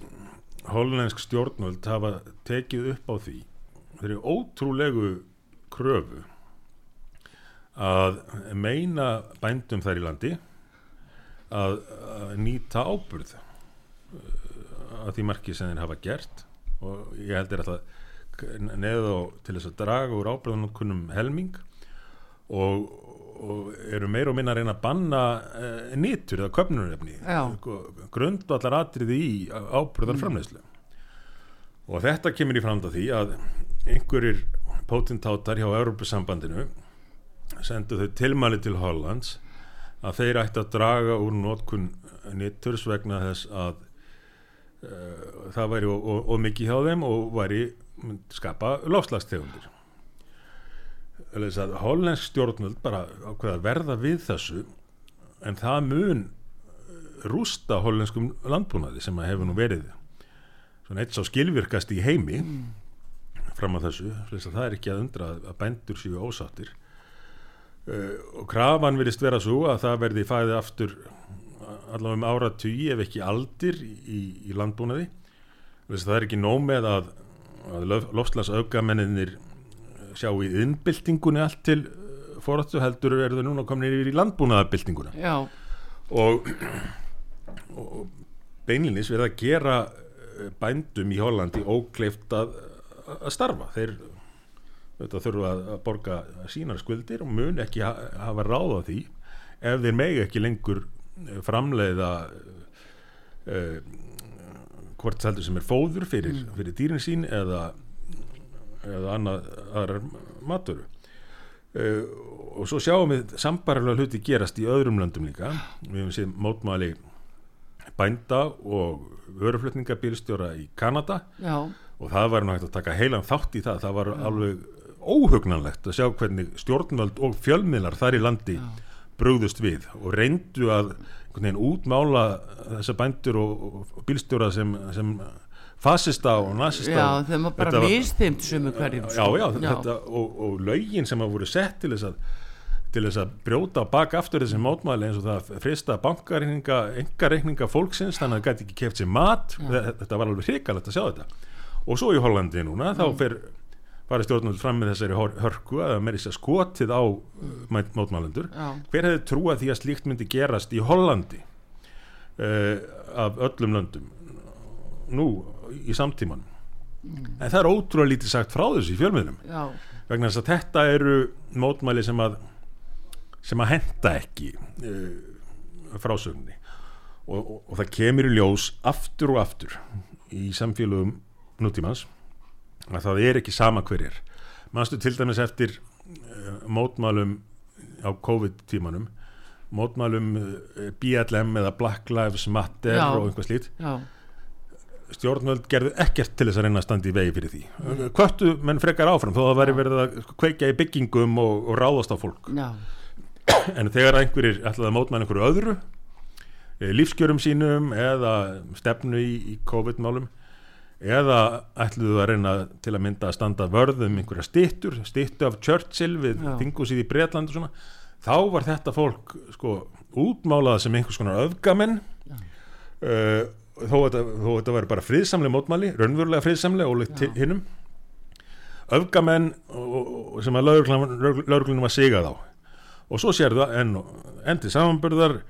hollensk stjórnvöld hafa tekið upp á því þeirri ótrúlegu kröfu að meina bændum þær í landi að, að nýta áburð uh, að því marki sem þeir hafa gert og ég held er alltaf neða til þess að draga úr áburðankunum helming og, og eru meira og minna að reyna að banna uh, nýtur eða köpnunarefni Já. grundvallar atriði í áburðarframleyslu og þetta kemur í framd að því að einhverjir potentátar hjá Europasambandinu sendu þau tilmæli til Hollands að þeir ætti að draga úr notkun nitturs vegna þess að uh, það væri og mikið hjá þeim og væri skapa lofslagstegundir hollensk stjórnvöld bara verða við þessu en það mun rústa hollenskum landbúnaði sem að hefur nú verið svona eitt sá skilvirkast í heimi fram að þessu þess að það er ekki að undra að bændur séu ósáttir. Uh, og krafan virðist vera svo að það verði fæði aftur allavega um ára tugi ef ekki aldir í, í landbúnaði. Það er ekki nóg með að, að lofslags aukamennir sjá í innbyltingunni allt til forrættu heldur er þau núna komin yfir í landbúnaðabyltinguna já, og, og beinlinis verið að gera eh, bændum í Hollandi ókleift að, að starfa. Þeir þurfa að borga sínar skuldir og mun ekki ha hafa ráð á því ef þeir megi ekki lengur eh, framleiða uh, hvort heldur sem er fóður fyrir, fyrir dýrin sín eða eða annað aðrar matur uh, og svo sjáum við sambarlega hluti gerast í öðrum löndum líka. Við hefum séð mótmæli bænda og vöruflutningabílstjóra í Kanada. Já, og það var hægt að taka heilan þátt í það. Það var alveg óhugnanlegt að sjá hvernig stjórnvöld og fjölmiðlar þar í landi Já. brugðust við og reyndu að útmála þessa bændur og, og bílstjóra sem, sem fasista og nazista já þeim var bara mistimt sumu hverjum já, sko. já, Þetta, og, og lögin sem að voru sett til þess að til þess að brjóta bak aftur þessi mótmæli eins og það frista bankareikninga, engareikninga fólksins þannig að það gæti ekki keft sér mat. Þetta var alveg hrikalegt að sjá þetta og svo í Hollandi núna þá fer farið stjórnvöld fram með þessari hörku að meiri sér skotið á mótmælendur. Hver hefði trúað því að slíkt myndi gerast í Hollandi uh, af öllum löndum nú í samtímanum? Mm. en það er ótrúlega lítið sagt frá þessu í fjölmiðlum. Vegna þess að þetta eru mótmæli sem að sem að henda ekki uh, frásögninni. Og, og, og það kemur í ljós aftur og aftur í samfélögum nútímans að það er ekki sama hverjir mannstu til dæmis eftir uh, mótmálum á COVID-tímanum mótmálum uh, BLM eða Black Lives Matter já, og einhvað slít já. stjórnvöld gerðu ekkert til þess að reyna að standa í vegi fyrir því. Mm. hvörtu menn frekar áfram þó að það væri verið að kveika í byggingum og, og ráðast á fólk? Já. En þegar einhverjir ætlaði að mótmæna einhverju öðru eh, lífskjörum sínum eða stefnu í, í COVID-málum eða ætluðu að reyna til að mynda að standa vörðum einhverja stittur, stittu af Churchill við þingusið í Breitland og svona. Þá var þetta fólk sko útmálað sem einhvers konar öfgamenn. Uh, þó þetta, þetta var bara friðsamlega mótmæli, raunverulega friðsamlega og litt hinnum öfgamenn sem að lauruglunum var sigað á. Og svo sér það enn, enn til samanbörðar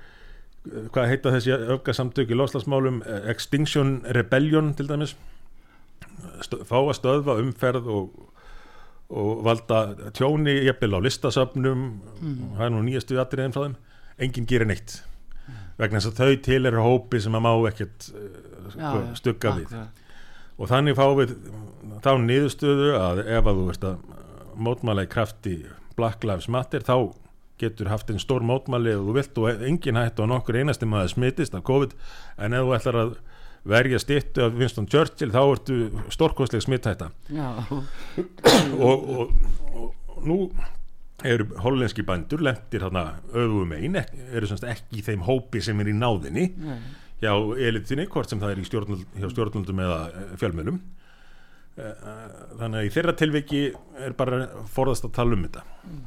hvað heita þessi öfgasamtök í loslasmálum Extinction Rebellion til dæmis Stöð, fá að stöðva umferð og, og valda tjóni jafnvel á listasöfnum. Mm. það er nú nýjastu atriðin frá þeim enginn gerir neitt. Mm. vegna þess að þau til eru hópi sem að má ekkert uh, stugga við. Og þannig fá við þá niðurstöðu að ef að þú veist að mótmála í krafti Black Lives Matter þá getur haft einn stór mótmæli og þú vilt og engin hætt og nokkur einasti maður smittist af COVID. En ef þú ætlar að verja stittu af Winston Churchill þá ertu stórkostleg smittætta og, og, og nú eru hollenski bændur lendir þarna öfum einn eru semst ekki í þeim hópi sem er í náðinni Nei. hjá elitinni hvort sem það er stjórnul, hjá stjórnundum eða eh, fjölmjölum eh, eh, þannig að í þeirra tilviki er bara forðast að tala um þetta. Mm.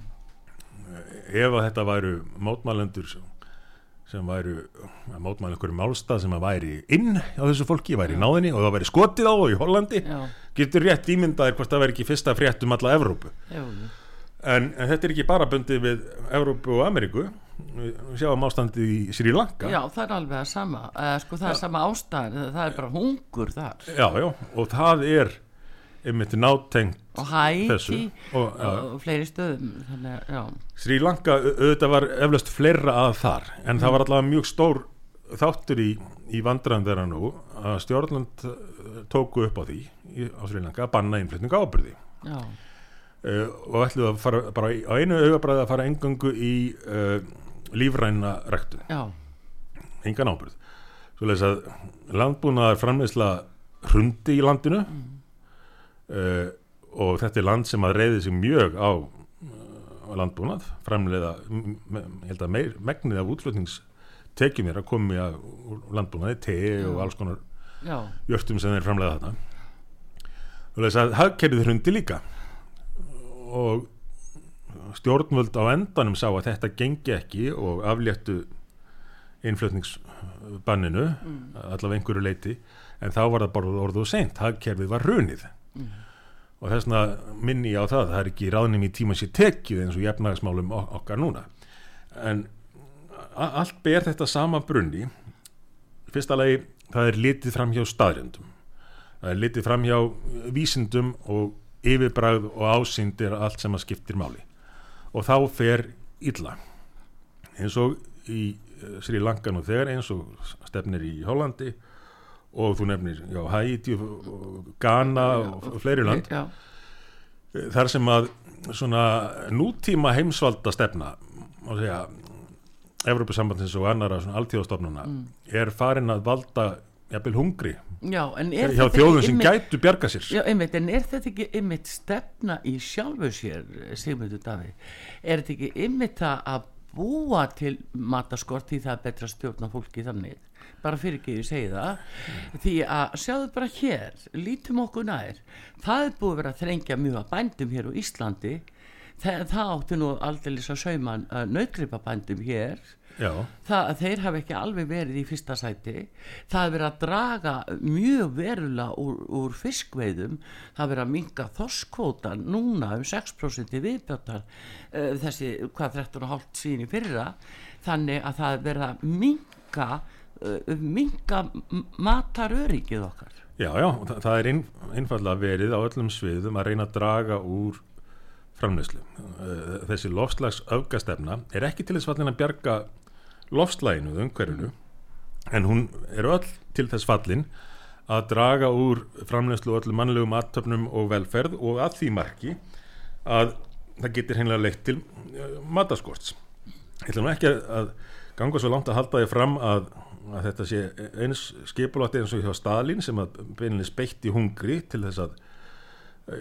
Ef að þetta væru mótmælendur sem væru að mótmæla einhverju málstað sem að væri inn á þessu fólki, væri í náðinni og það væri skotið á og í Hollandi. Já. getur rétt ímyndaðir hvort það væri ekki fyrsta frétt um alla Evrópu. En, en þetta er ekki bara bundið við Evrópu og Ameríku. Við sjáum ástandið í Sri Lanka. Já, það er alveg að sama, sko, það er sama ástæð það er bara hungur þar. Já, já, og það er einmitt nátengt og Hæti og, og fleiri stöðum Sri Lanka auðvitað var eflaust fleira að þar en mm. það var allavega mjög stór þáttur í, í vandraðan þeirra nú að stjórnland eh, tóku upp á því í, á Sri Lanka að banna innflytninga ábyrði uh, og ætluðu að fara bara á einu augabræði að fara engangu í uh, lífræna rektu engan ábyrð svo leiðis að landbúnaðar framleysla hrundi í landinu. Mm. Uh, og þetta er land sem að reyði sig mjög á landbúnað, framleiða held að meir, megnið af útflutningstekjum er að komi að landbúnaði, te Já. og alls konar Já. jörgtum sem er framleiða þarna og þess að hagkerfið hrundi líka og stjórnvöld á endanum sá að þetta gengi ekki og afléttu innflutningsbanninu mm. allavega einhverju leiti en þá var það bara orðuð og seint, hagkerfið var runið mm. Og þess vegna minni ég á það það er ekki ráðnum í tíma sér tekið eins og jefnagsmálum okkar núna. En allt ber þetta sama brunni. Fyrsta lagi það er litið fram hjá staðrjöndum það er litið fram hjá vísindum og yfirbræð og ásýnd er allt sem að skiptir máli. Og þá fer illa. Eins og í eh, Sri Lanka nú þegar eins og stefnir í Hollandi og þú nefnir já, Haiti Ghana og, fleiri land já. þar sem að svona nútíma heimsvalda stefna og segja Evropasambandins og annara alltíðastofnuna mm. er farin að valda jafnvel hungri já, hjá þjóðum sem gætu bjarga sér? Já, einmitt, en er þetta ekki ymmit stefna í sjálfu sér Sigmundur Davíð? Er þetta ekki ymmit að búa til mataskort því það betra stjórna fólki þannig bara fyrir ekki að segja það. Því að sjáðu bara hér lítum okkur nær. Það er búið að vera að þrengja mjög að bændum hér á Íslandi. Það, það átti nú aldrei að sauma uh, nautgripabændum hér. Það að þeir hafa ekki alveg verið í fyrsta sæti. Það er verið að draga mjög verulega úr, úr fiskveiðum. Það er verið að minga þorskvótan núna um 6% í viðbjötar uh, þessi hvað 13,5 sín í fyrra. Þannig að það er verið að minga minga mataröryggið okkar já, já það, það er inn, einfallega verið á öllum sviðum að reyna að draga úr framleyslu. Þessi lofslags öfgastefna er ekki til þess fallin að bjarga lofslæginu, umhverfinu en hún er öll til þess fallin að draga úr framlegslu öllum mannlegum aðtöfnum og velferð og að því marki að það getur hennilega leitt til mataskorts ég ætla nú ekki að ganga svo langt að halda því fram að, að þetta sé eins skipulátti eins og hjá Stalin sem að beininlega speitt í hungri til þess að e,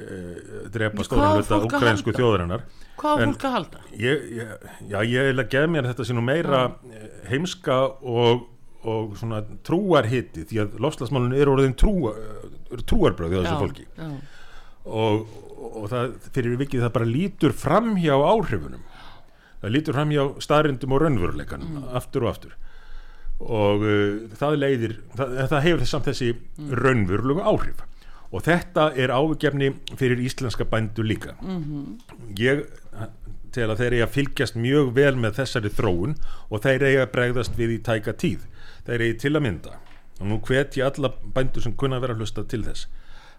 drepa stóðan hluta ukrainsku þjóðurinnar Hvað á fólk að halda? Ég, ég, já, ég vil að gefa mér þetta nú meira já. heimska og, og svona trúarhitti því að lofslagsmálun eru orðin trúa, trúarbröð hjá þessu fólki já. og, og það fyrir vikið það bara lítur fram hjá áhrifunum það lítur fram hjá staðrindum og raunveruleikanum mm. aftur og aftur og uh, það leiðir það, það hefur þess samt þessi mm. raunverulegu áhrif og þetta er ágefni fyrir íslenska bændu líka mm -hmm. ég til að þeir eiga að fylgjast mjög vel með þessari þróun og þeir eiga að bregðast við í tæka tíð þeir eiga til að mynda og nú hvet ég alla bændur sem kunna vera hlusta til þess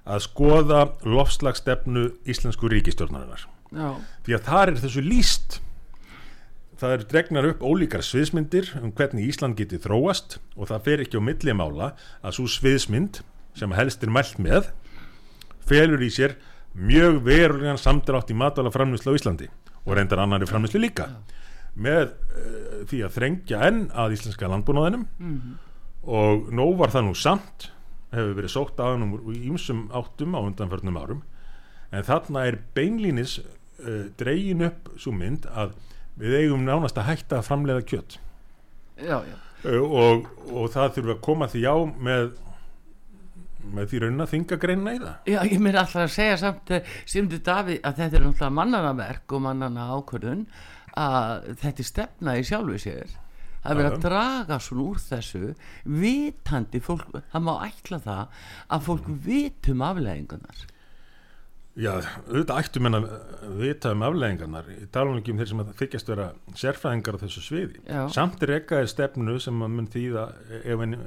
að skoða lofslagstefnu íslensku ríkistjórnarinnar Já. því að þar er þessu líst það eru dregnar upp ólíkar sviðsmyndir um hvernig Ísland geti þróast og það fer ekki á millimála að svo sviðsmynd sem helst er mælt með felur í sér mjög verulegan samdrátt í matala framlýslu á Íslandi og reyndar annari framlýslu líka með uh, því að þrengja enn að íslenska landbúnaðinum mm -hmm. og nóg var það nú samt hefur verið sótt að hann úr ímsum áttum á undanförnum árum en þarna er beinlínis uh, dregin upp svo mynd að við eigum nánast að hætta að framleiða kjött já, já. Og, og það þurfum að koma því á með með því raunin að þinga greina í það. Já, ég mér alltaf að segja samt Simdu Daví að þetta er náttúrulega mannanaverk og mannana ákvörðun að þetta er stefna í sjálfu sér. Að vera að draga svona úr þessu vitandi fólk það má ætla það að fólk vitum afleggingunar Já, auðvitað ættum en að vita um afleggingarnar í talunum um þeir sem þykjast vera sérfræðingar á þessu sviði Já. samt er ekkaði stefnu sem að mun þýða ef henni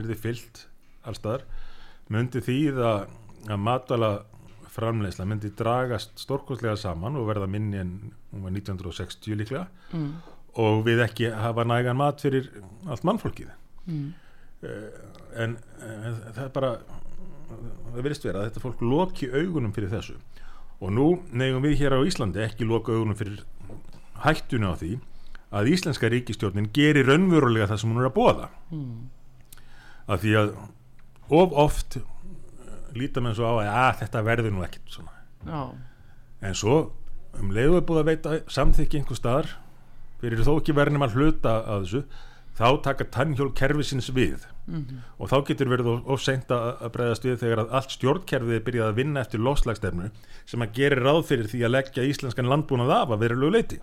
er þið fyllt allstaðar myndi þýða að matala framleysla myndi dragast stórkostlega saman og verða minni en var 1960 líklega mm. og við ekki hafa nægan mat fyrir allt mannfólkið mm. en, en það er bara það verðist vera að þetta fólk loki augunum fyrir þessu. Og nú nefnum við hér á Íslandi ekki loka augunum fyrir hættuna á því að Íslenska ríkistjórnin gerir raunverulega það sem hún er að bóða Mm. að því að of oft líta menn svo á að, að þetta verður nú ekkert Já, en svo um leiðu er búið að veita samþykki einhver staðar fyrir þó ekki verðnum að hluta að þessu þá taka tannhjól kerfisins við Mhm. og þá getur verið of, of seint að að bregðast við þegar að allt stjórnkerfið er byrjað að vinna eftir lofslagstefnu sem að gerir ráð fyrir því að leggja íslenskan landbúnað af að verulegu leiti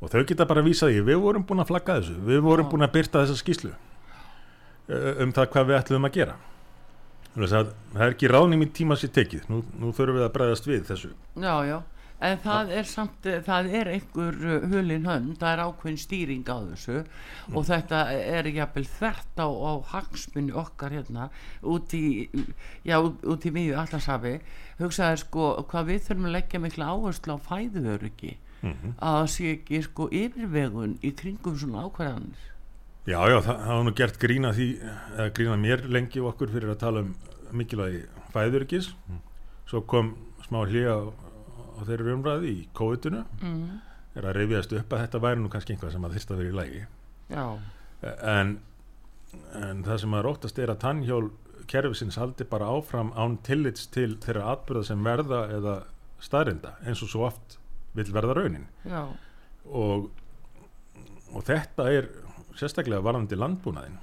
og þau geta bara vísað í við vorum búin að flagga þessu, við vorum búin að byrta þessa skýslu uh, um það hvað við ætlum að gera. Að það er ekki ráðning í tíma sér tekið, nú, nú þurfum við að bregðast við þessu. Já, já en það er samt, það er einhver uh, hulin hönd, það er ákveðin stýring á þessu. Og þetta er jafnvel þvert á, á hagsmunni okkar hérna út í já, út, í miðju allarsafi hugsaði sko hvað við þurfum að leggja mikla áherslu á fæðuöryggi. Mm að það sé ekki sko yfirvegun í kringum svona ákveðanir Já, já, það hafa nú gert grína því, eða grína mér lengi okkur fyrir að tala um mikilvægi fæðurikis. Svo kom smá hlýja á, á þeirri umræði í kóðutunu, mm. er að reyfiðast upp að þetta væri nú kannski einhvað sem að þyrst að vera í lægi. já, En, en það sem að róttast er að tannhjól kerfisins haldi bara áfram án tillits til þeirra atbyrða sem verða eða staðrinda, eins og svo oft vill verða raunin. og, og þetta er sérstaklega varðandi landbúnaðin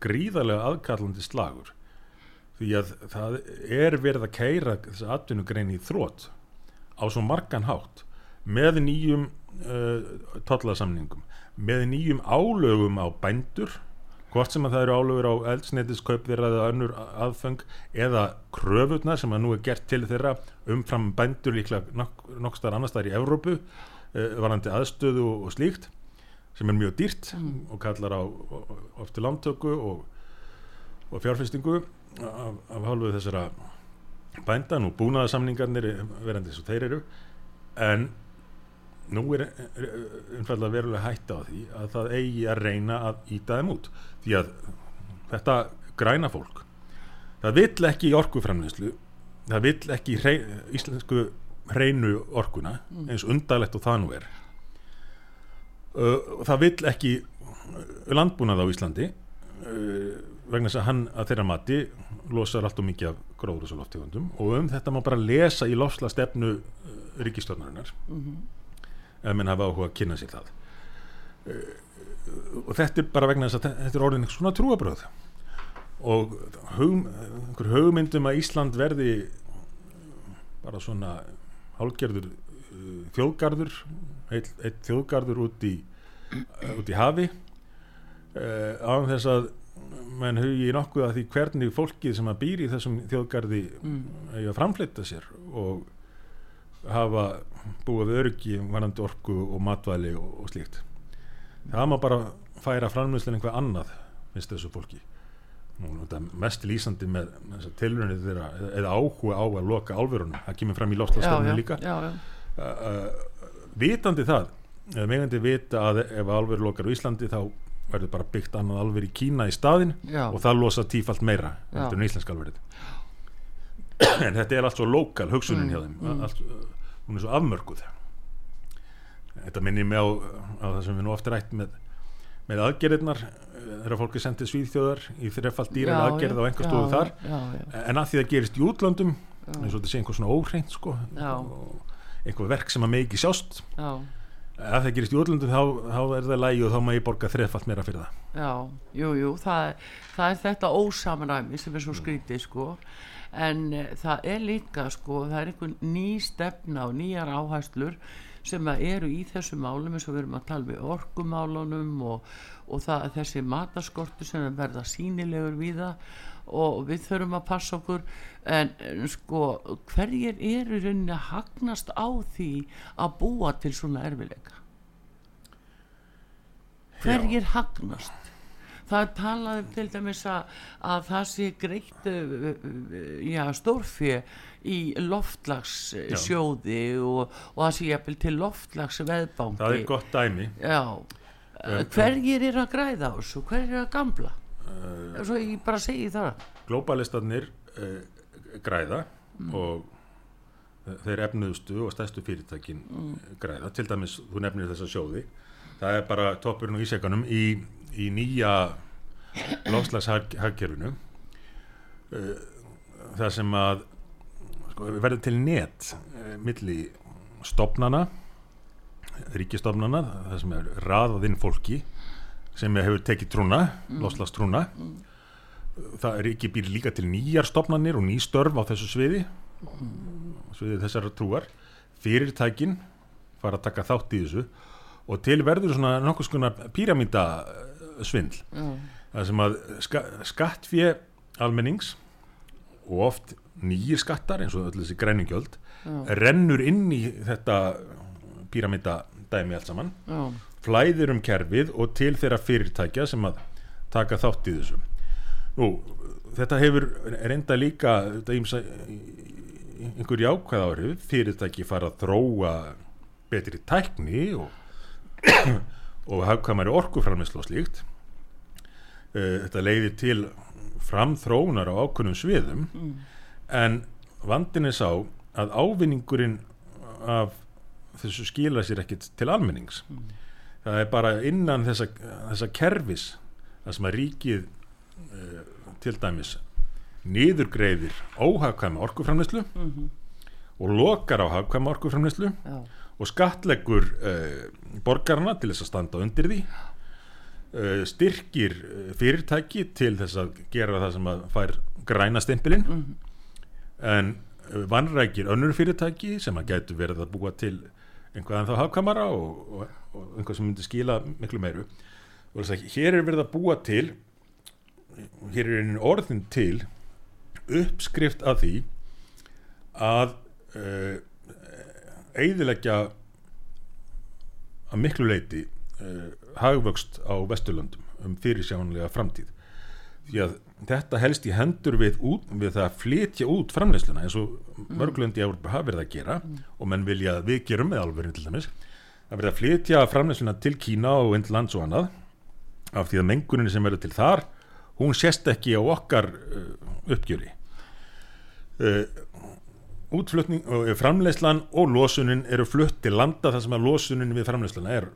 gríðarlega aðkallandi slagur því að það er verið að keira þessa atvinnugrein í þrótt á svo margan hátt með nýjum uh, tollasamningum með nýjum álögum á bændur hvort sem að það eru álögur á eldsnetiskaup þeirra eða önnur aðfeng eða kröfurnar sem að nú er gert til þeirra umfram bændur líklega nokk, nokkstar annar staðar í Evrópu uh, varandi aðstöðu og, og slíkt sem er mjög dýrt og kallar á ofti lántöku og, og fjárfestingu af, af hálfu þessara bændan og búnaðarsamningarnir verandi eins og þeir eru en nú er umfallega verulega hætta á því að það eigi að reyna að íta þeim út. Því að þetta græna fólk það vill ekki í orkuframleyslu það vill ekki í hrein, íslensku hreinu orkuna eins undarlegt og það nú er. Uh, það vill ekki landbúnað á Íslandi uh, vegna þess að hann að þeirra mati losar allt og mikið af gróðrúsaloftegundum og um þetta má bara lesa í lofsla stefnu uh, ríkistjórnarinnar mm -hmm. ef menn hafa áhuga að kynna sér það. Uh, og þetta er bara vegna þess að þetta er orðin svona trúabröð og hug, hugmyndum að Ísland verði bara svona hálgerður uh, þjóðgarður eitt, þjóðgarður út í út í hafi uh, á þess að menn hugi nokkuð að því hvernig fólkið sem að býr í þessum þjóðgarði mm. að framfleyta sér og hafa búið öryggi varandi orku og matvæli og, og slíkt. Það má bara færa framleyslinn einhver annað finnst þessu fólki. Nú, mest lýsandi með, með tilröndið þeirra eða áhuga á að loka álverunum. Það kemur fram í loftlastofnum líka. Já, já. Uh, uh, vitandi það eða megandi vita að ef álveru lokar á Íslandi þá verður bara byggt annað álver í Kína í staðin Já. og það losa tífalt meira enn íslensk álverið en þetta er allt svo lokal hugsunin Mm, hjá þeim. Allt, uh, hún er svo afmörkuð. Þetta minnir mig á, á það sem við nú ofta rætt með, með aðgerðirnar uh, þegar fólk er sendið svíðþjóðar í þrefald dýrar Já, aðgerð á einhver já, stofu þar. já, já. en að því það gerist í útlöndum eins og þetta sé einhver svona óhreint sko, einhver verk sem að megi sjást já, ef það gerist í útlöndum þá, þá er það lægi og þá má ég borga þrefald meira fyrir það. Já, jú, jú það, það er þetta ósamræmi sem er svo skrítið sko. En e, það er líka sko það er einhver ný stefna og nýjar áhæslur sem eru í þessu málum eins og við erum að tala við orkumálunum og, og það, þessi mataskortu sem er verða sínilegur við það og við þurfum að passa okkur. En sko hverjir eru rauninni að hagnast á því að búa til svona erfileika hverjir hagnast? Það er talað um til dæmis að, að það sé greitt uh, uh, já, stórfjö í loftlagssjóði og, og það sé jafnvel til loftlagsveðbanki það er gott dæmi. Já, hverjir er að græða á þessu? Hverjir er að gamla uh, svo ég bara segi það. Globalistarnir uh, græða og þeir efnuðustu og stærstu fyrirtækin græða, til dæmis þú nefnir þessa sjóði. Það er bara toppurinn og ísekanum í, í nýja lofslagshagkerfinu það sem að sko, verður til net milli stopnana ríkistofnana það sem er raðað inn fólki sem hefur tekið trúna, mm. lofslagstrúna það er ekki býr líka til nýjar stopnanir og ný störf á þessu sviði sviði þessar trúar. Fyrirtækin fara að taka þátt í þessu og til verður svona nokkuð skona píramíta svindl það sem að ska, skattfjö almennings og oft nýjir skattar eins og öll þessi græningjöld rennur inn í þetta píramíta dæmi allt saman. Já, flæðir um kerfið og til þeirra fyrirtækja sem að taka þátt í þessu. Nú, þetta hefur reynda líka ímsa, einhver jákvæð áhrif. Fyrirtæki fara að þróa betri tækni og, og hafkamari orkuframleyslu og slíkt. Eh, þetta leiðir til framþróunar á ákveðnum sviðum. En vandin er sá að ávinningurinn af þessu skila sér ekkit til almennings það er bara innan þessa, þessa kerfis það sem að ríkið uh, til dæmis niðurgreiðir óhagkvæma orkuframleyslu og lokar á hagkvæma orkuframleyslu já, og skattleggur uh, borgarna til þess að standa undir því uh, styrkir fyrirtæki til þess að gera það sem að fær græna stimpilinn en vannrækir önnur fyrirtæki sem að gætu verið að búa til einhvað en þá hafkamara og, og, og einhvað sem myndi skila miklu meiru og þess að hér er verið að búa til hér er einin orðin til uppskrift að því að uh, eidilegja að miklu leiti uh, hagvöxt á Vesturlöndum um fyrirsjánlega framtíð því að þetta helst í hendur við, út, við það að flytja út framleysluna eins og mörglundi mm. hafa verið að gera mm. og menn vilja að við gerum með alveg til dæmis að verið að flytja framleysluna til Kína og Indlands og annað af því að mengunin sem verður til þar hún sést ekki á okkar uh, uppgjöri. Uh, útflutning uh, framleyslan og losunin eru flutt til landa þar sem að losunin við framleyslana er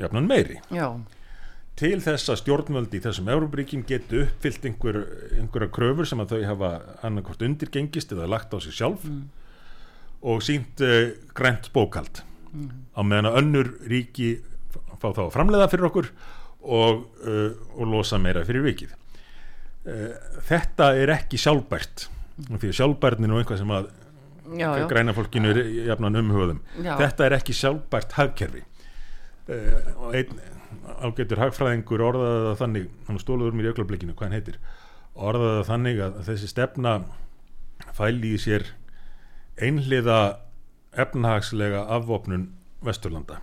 jafnan meiri. Já. Til þess að stjórnvöldi þessum Európaríkin getu uppfyllt einhver, einhverja kröfur sem að þau hafa annarkort undirgengist eða lagt á sig sjálf mm. og sínt uh, grænt bókald mm. á meðan að önnur ríki fá þá að framleiða fyrir okkur og, uh, og losa meira fyrir vikið uh, þetta er ekki sjálfbært því að sjálfbærtin er einhvað sem að já, já. græna fólkinu er jafnan umhugðum þetta er ekki sjálfbært hagkerfi og einn ágættur hagfræðingur orðaði það þannig hann stóluður mér í auklablikinu, hvað hann heitir orðaði það þannig að þessi stefna fæli í sér einhliða efnahagslega afvopnun Vesturlanda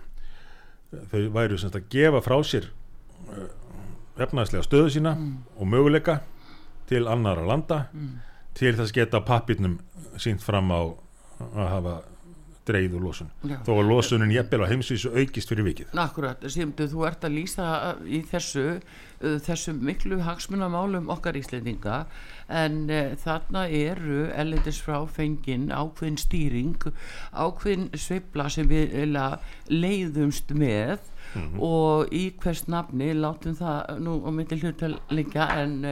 þau væru semst að gefa frá sér uh, efnahagslega stöðu sína mm. og möguleika til annara landa mm. til þess að geta pappirnum sínt fram á að hafa dreigð úr losun Já. þó að losunin jæfnvel á heimsvísu aukist fyrir vikið Akkurat, Simdu, þú ert að lýsa í þessu uh, þessu miklu hagsmunamálum okkar íslendinga en uh, þarna eru ellendis frá fengin ákveðin stýring ákveðin sveibla sem við leiðumst með Mm -hmm. og í hvers nafni látum það nú á myndi hlutalinga en,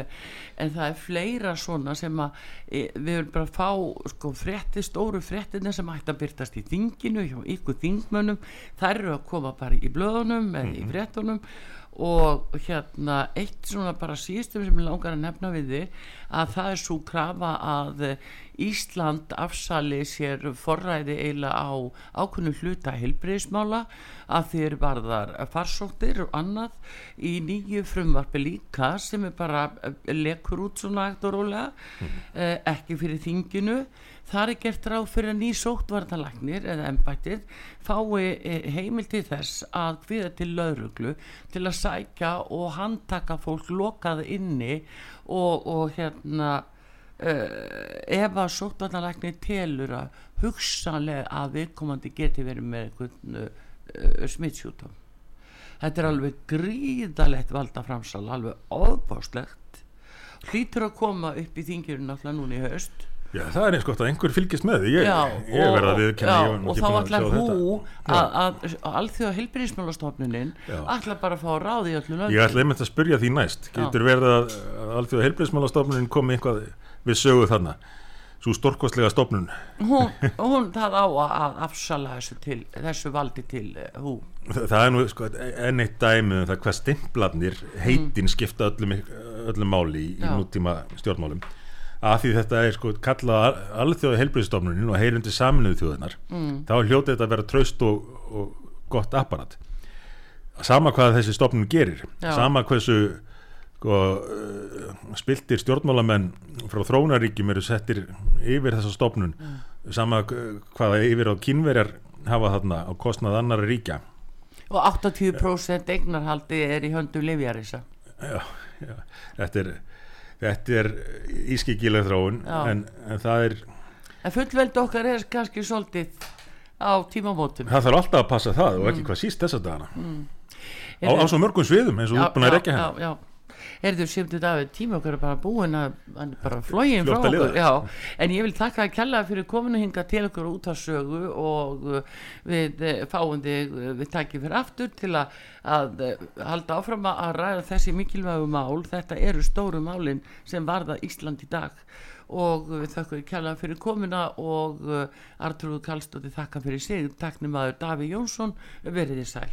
en það er fleira svona sem að e, við erum bara að fá sko frétti, stóru fréttina sem ætti að byrtast í þinginu hjá ykkur þingmönnum þær eru að koma bara í blöðunum eða mm -hmm. í mhm. fréttunum og hérna eitt svona bara síðustum sem ég langar að nefna við þið að það er svo krafa að Ísland afsali sér forræði eiginlega á ákunnum hluta heilbreyðismála að þeir varðar farsóttir og annað í nýju frumvarfi líka sem er bara lekur út svona eftir rólega mm. eh, ekki fyrir þinginu þar er gert ráð fyrir að ný sóttvarnalagnir eða ennbættir fái eh, heimil til þess að hviða til lauruglu til að sækja og handtaka fólk lokað inni og, og hérna ef að sóttvarnalagnir telur að hugsanlega að viðkomandi geti verið með einhvern uh, smittsjútum þetta er alveg gríðalegt valda framsal alveg ofbáslegt hlýtur að koma upp í þingirinn alltaf núna í höst Já, það er eins gott að einhver fylgist með því. Ég, ég verða að viðkenna já, og þá ætlar hú að, að allþjóða heilbyrðismjölastofnunin ætlar bara að fá ráð í öllu löndum Ég ætla einmitt að spyrja því næst. Getur verið að allþjóða heilbyrðismjölastofnunin komi einhvað við sögu þarna svo storkostlega stofnun hún, hún það á að afsala þessu, til, þessu valdi til uh, hú það, það er nú sko, enn eitt dæmi um það hvað stimplarnir heitin mm. skipta öllum, öllum máli í, í nútíma stjórnmálum að því þetta er sko kallað alþjóða helbriðstofnunin og heilundi saminuðu þjóðunar mm. þá hljóti þetta að vera traust og, og gott apparat sama hvað þessi stofnun gerir Já. sama hversu sko, uh, spiltir stjórnmálamenn frá þróunaríkjum eru settir yfir þessa stofnun. Mm. sama hvaða yfir á kynverjar hafa þarna á kostnað annara ríkja. Og 80% eignarhaldi er í höndu Livjarisa Já, já, þetta er þetta er ískikileg þróun en, en það er en fullveld okkar er kannski svolítið á tímamótum. Það þarf alltaf að passa það og ekki mm. hvað síst þess að dana mm. á, á svo mörgum sviðum eins og þú er búin að rekja henn er þú sémtu David, tíma okkar bara búin að bara flógin frá okkur. já, en ég vil þakka að kella fyrir kominu hinga til okkur út á sögu og uh, við uh, fáum þig uh, við takkjum fyrir aftur til að, að halda áfram að ræða þessi mikilvægu mál, þetta eru stóru málin sem varða Ísland í dag. Og við þakkum kella fyrir komina og Artur Kallstótti þakka fyrir sig, takknum aður Daví Jónsson verið í sæl.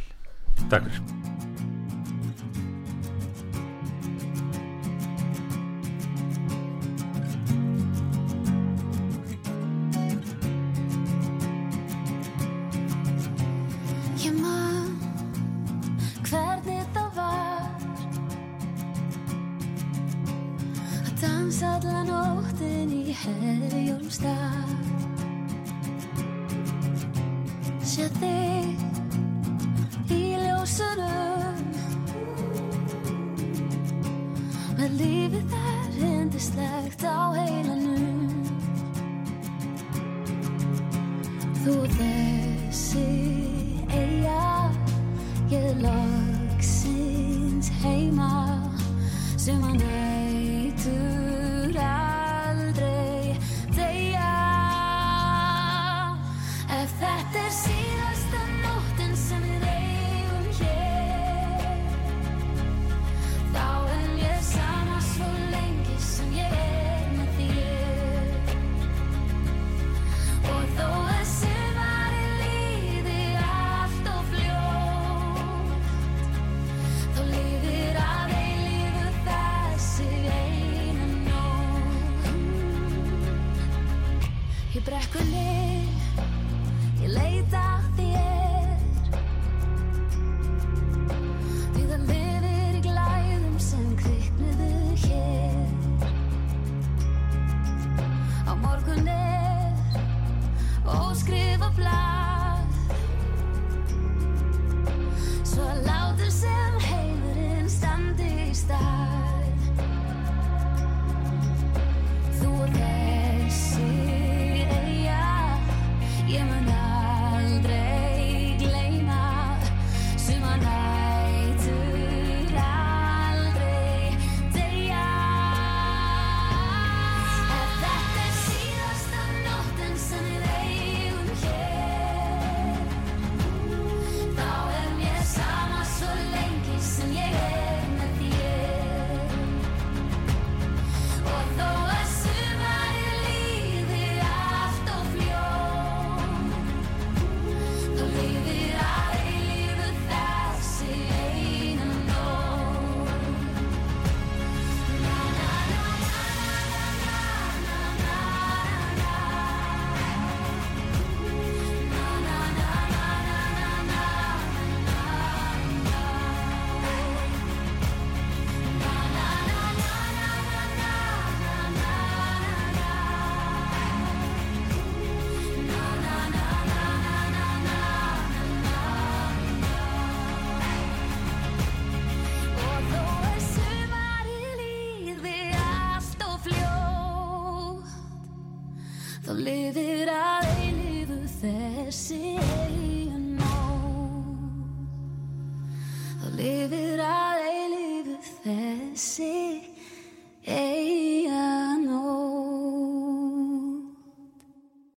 Takk allan óttin í herjólfstaf Sjá þig í ljósunum. Með lífið þar hendislegt á heilanum. Þú þessi eiga ég loksins heima. Sem að nætu